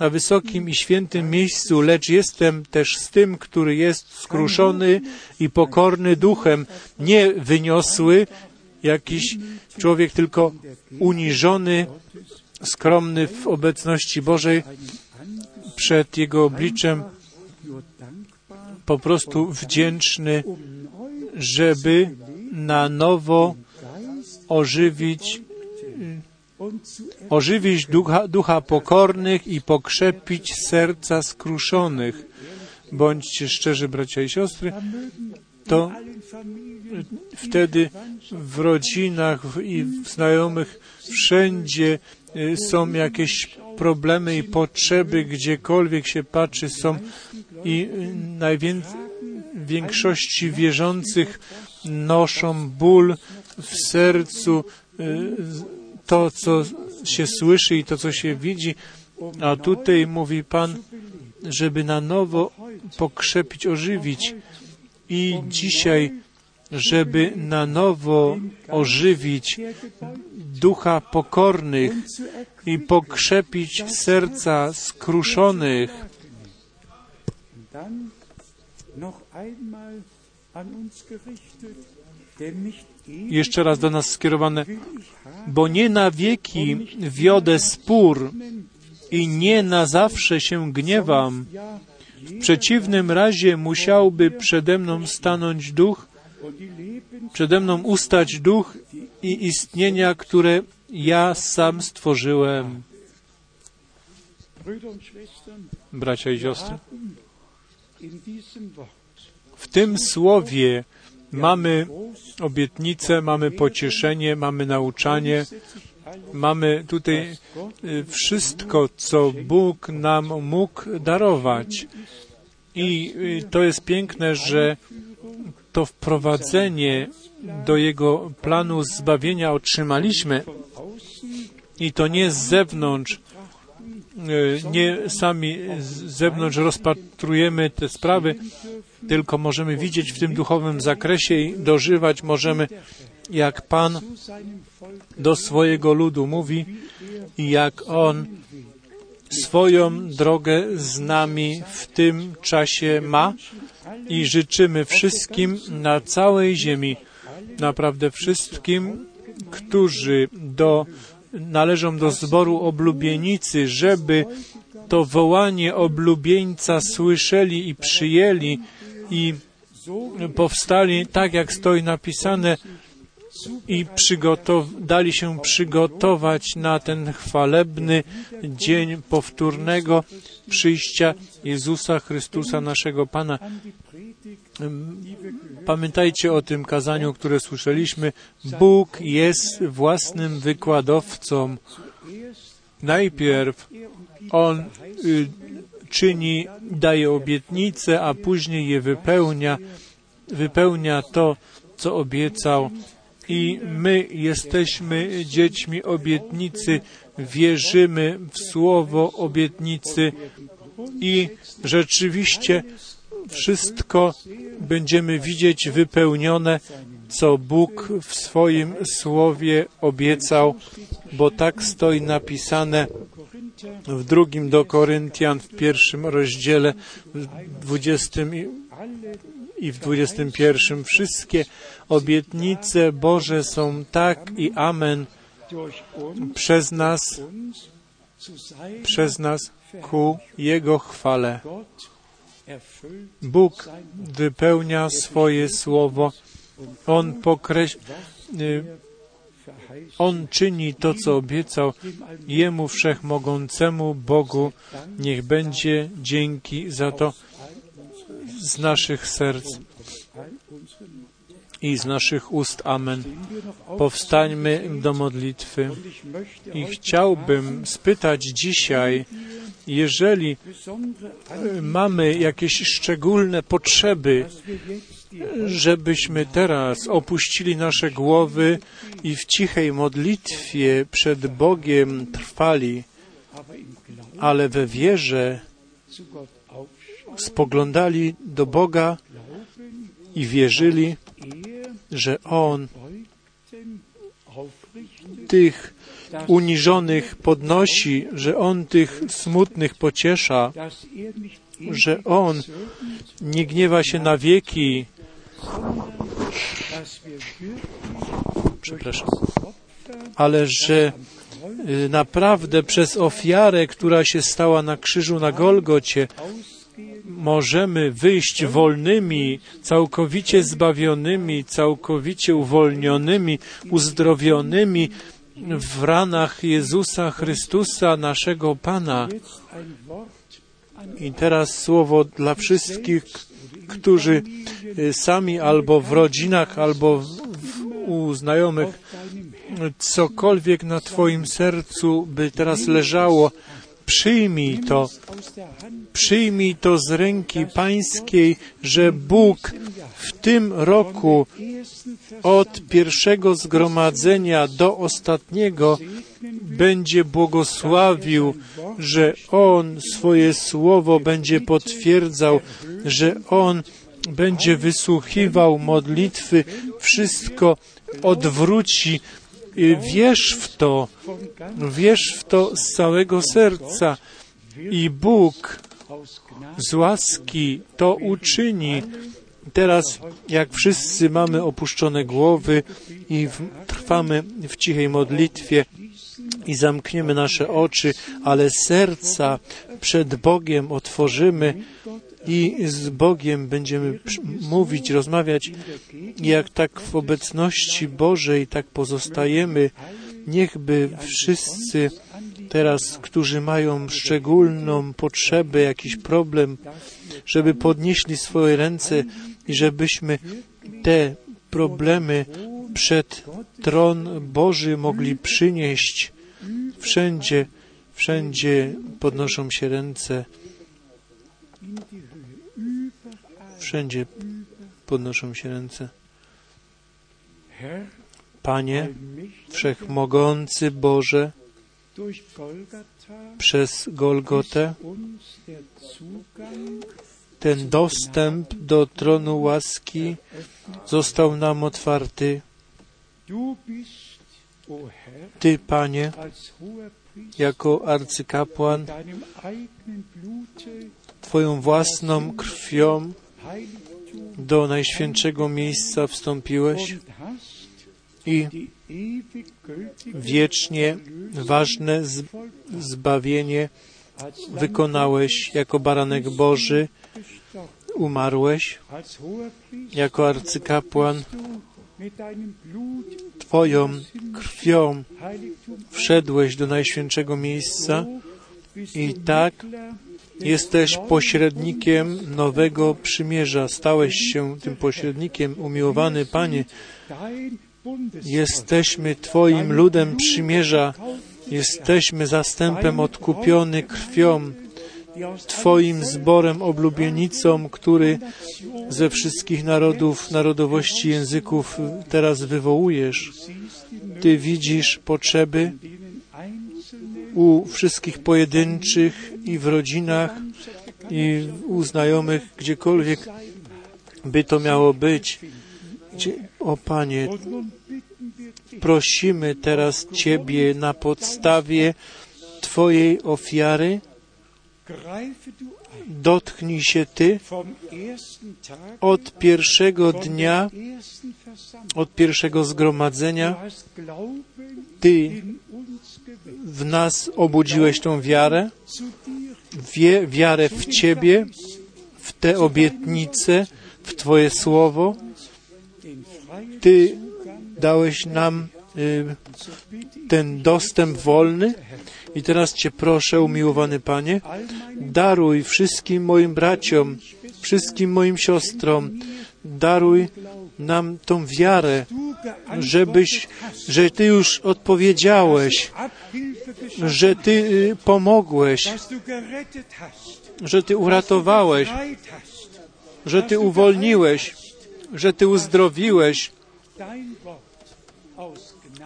na wysokim i świętym miejscu, lecz jestem też z tym, który jest skruszony i pokorny duchem, nie wyniosły, jakiś człowiek, tylko uniżony, skromny w obecności Bożej, przed Jego obliczem, po prostu wdzięczny, żeby na nowo ożywić, ożywić ducha, ducha pokornych i pokrzepić serca skruszonych. Bądźcie szczerzy, bracia i siostry, to wtedy w rodzinach i w znajomych wszędzie y, są jakieś problemy i potrzeby, gdziekolwiek się patrzy, są i największości wierzących noszą ból w sercu, y, to, co się słyszy i to, co się widzi, a tutaj mówi Pan, żeby na nowo pokrzepić, ożywić. I dzisiaj żeby na nowo ożywić ducha pokornych i pokrzepić serca skruszonych. Jeszcze raz do nas skierowane, bo nie na wieki wiodę spór i nie na zawsze się gniewam. W przeciwnym razie musiałby przede mną stanąć duch, przede mną ustać duch i istnienia, które ja sam stworzyłem. Bracia i siostry, w tym słowie mamy obietnicę, mamy pocieszenie, mamy nauczanie, mamy tutaj y, wszystko, co Bóg nam mógł darować. I y, to jest piękne, że to wprowadzenie do Jego planu zbawienia otrzymaliśmy. I to nie z zewnątrz, e, nie sami z zewnątrz rozpatrujemy te sprawy, tylko możemy widzieć w tym duchowym zakresie i dożywać możemy, jak Pan do swojego ludu mówi i jak On swoją drogę z nami w tym czasie ma i życzymy wszystkim na całej ziemi, naprawdę wszystkim, którzy do, należą do zboru oblubienicy, żeby to wołanie oblubieńca słyszeli i przyjęli i powstali tak, jak stoi napisane, i dali się przygotować na ten chwalebny dzień powtórnego przyjścia Jezusa Chrystusa, naszego Pana. Pamiętajcie o tym kazaniu, które słyszeliśmy. Bóg jest własnym wykładowcą. Najpierw On y, czyni, daje obietnice, a później je wypełnia. Wypełnia to, co obiecał i my jesteśmy dziećmi obietnicy, wierzymy w słowo obietnicy i rzeczywiście wszystko będziemy widzieć wypełnione, co Bóg w swoim słowie obiecał, bo tak stoi napisane w drugim do Koryntian w pierwszym rozdziale, w dwudziestym i, i w dwudziestym pierwszym. Wszystkie obietnice Boże są tak i amen przez nas, przez nas ku Jego chwale. Bóg wypełnia swoje słowo. On pokreśla, On czyni to, co obiecał. Jemu Wszechmogącemu Bogu niech będzie dzięki za to z naszych serc i z naszych ust. Amen. Powstańmy do modlitwy. I chciałbym spytać dzisiaj, jeżeli mamy jakieś szczególne potrzeby, żebyśmy teraz opuścili nasze głowy i w cichej modlitwie przed Bogiem trwali, ale we wierze spoglądali do Boga i wierzyli, że On tych uniżonych podnosi, że On tych smutnych pociesza, że On nie gniewa się na wieki. Przepraszam. Ale że y, naprawdę przez ofiarę, która się stała na krzyżu na Golgocie, możemy wyjść wolnymi, całkowicie zbawionymi, całkowicie uwolnionymi, uzdrowionymi w ranach Jezusa Chrystusa, naszego Pana. I teraz słowo dla wszystkich, którzy y, sami albo w rodzinach, albo u znajomych, cokolwiek na Twoim sercu by teraz leżało, przyjmij to, przyjmij to z ręki Pańskiej, że Bóg w tym roku od pierwszego zgromadzenia do ostatniego będzie błogosławił, że On swoje słowo będzie potwierdzał, że On będzie wysłuchiwał modlitwy, wszystko odwróci. Wierz w to, wierz w to z całego serca i Bóg z łaski to uczyni. Teraz, jak wszyscy mamy opuszczone głowy i w, trwamy w cichej modlitwie i zamkniemy nasze oczy, ale serca przed Bogiem otworzymy i z Bogiem będziemy mówić, rozmawiać, jak tak w obecności Bożej tak pozostajemy. Niechby wszyscy teraz, którzy mają szczególną potrzebę, jakiś problem, żeby podnieśli swoje ręce i żebyśmy te problemy przed tron Boży mogli przynieść. Wszędzie, wszędzie podnoszą się ręce. Wszędzie podnoszą się ręce. Panie, Wszechmogący Boże, przez Golgotę ten dostęp do tronu łaski został nam otwarty. Ty, Panie, jako arcykapłan, Twoją własną krwią do najświętszego miejsca wstąpiłeś i wiecznie ważne zbawienie wykonałeś jako baranek Boży, umarłeś jako arcykapłan, Twoją krwią wszedłeś do najświętszego miejsca i tak jesteś pośrednikiem nowego przymierza. Stałeś się tym pośrednikiem, umiłowany Panie. Jesteśmy Twoim ludem przymierza. Jesteśmy zastępem odkupiony krwią. Twoim zborem oblubienicą, który ze wszystkich narodów, narodowości, języków teraz wywołujesz. Ty widzisz potrzeby u wszystkich pojedynczych i w rodzinach, i u znajomych, gdziekolwiek by to miało być. O Panie, prosimy teraz Ciebie na podstawie Twojej ofiary, dotknij się Ty od pierwszego dnia, od pierwszego zgromadzenia. Ty. W nas obudziłeś tą wiarę, wie, wiarę w Ciebie, w te obietnice, w Twoje słowo. Ty dałeś nam y, ten dostęp wolny. I teraz Cię proszę, umiłowany Panie, daruj wszystkim moim braciom, wszystkim moim siostrom, daruj nam tą wiarę, żebyś, że Ty już odpowiedziałeś, że Ty y, pomogłeś, że Ty uratowałeś, że Ty uwolniłeś, że Ty uzdrowiłeś,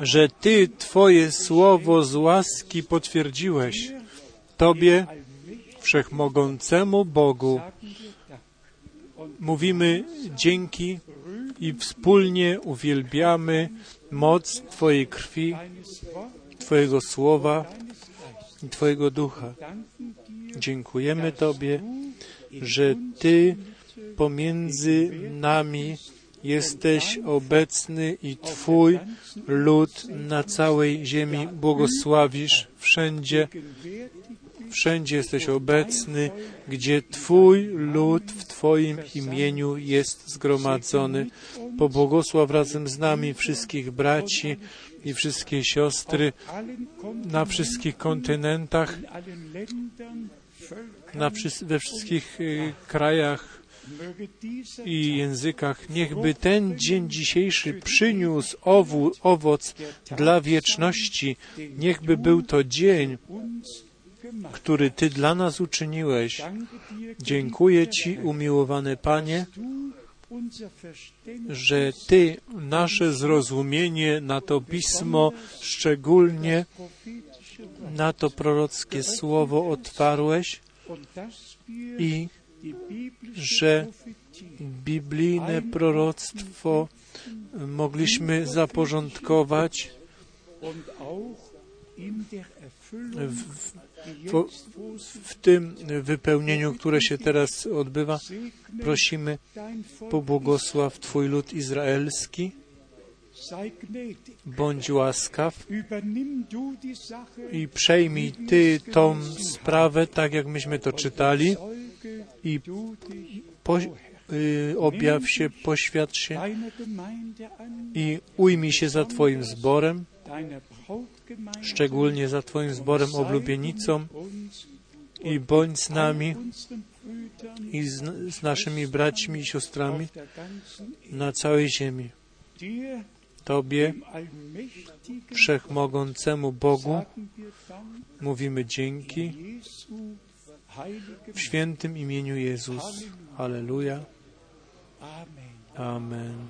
że Ty Twoje słowo z łaski potwierdziłeś. Tobie, Wszechmogącemu Bogu, mówimy dzięki i wspólnie uwielbiamy moc Twojej krwi, Twojego słowa i Twojego ducha. Dziękujemy Tobie, że Ty pomiędzy nami jesteś obecny i Twój lud na całej ziemi błogosławisz wszędzie. Wszędzie jesteś obecny, gdzie Twój lud w Twoim imieniu jest zgromadzony. Pobłogosław razem z nami wszystkich braci i wszystkie siostry na wszystkich kontynentach, na we wszystkich y, krajach i językach. Niechby ten dzień dzisiejszy przyniósł owoc dla wieczności. Niechby był to dzień. Który Ty dla nas uczyniłeś. Dziękuję Ci, umiłowany Panie, że Ty nasze zrozumienie na to pismo, szczególnie na to prorockie słowo otwarłeś i że biblijne proroctwo mogliśmy zaporządkować w, w, tym wypełnieniu, które się teraz odbywa. Prosimy, pobłogosław Twój lud izraelski, bądź łaskaw i przejmij Ty tą sprawę, tak jak myśmy to czytali, i po, y, objaw się, poświadcz się i ujmij się za Twoim zborem, szczególnie za Twoim zborem oblubienicą i bądź z nami i z, z naszymi braćmi i siostrami na całej ziemi. Tobie, Wszechmogącemu Bogu, mówimy dzięki w świętym imieniu Jezus. Halleluja. Amen. Amen.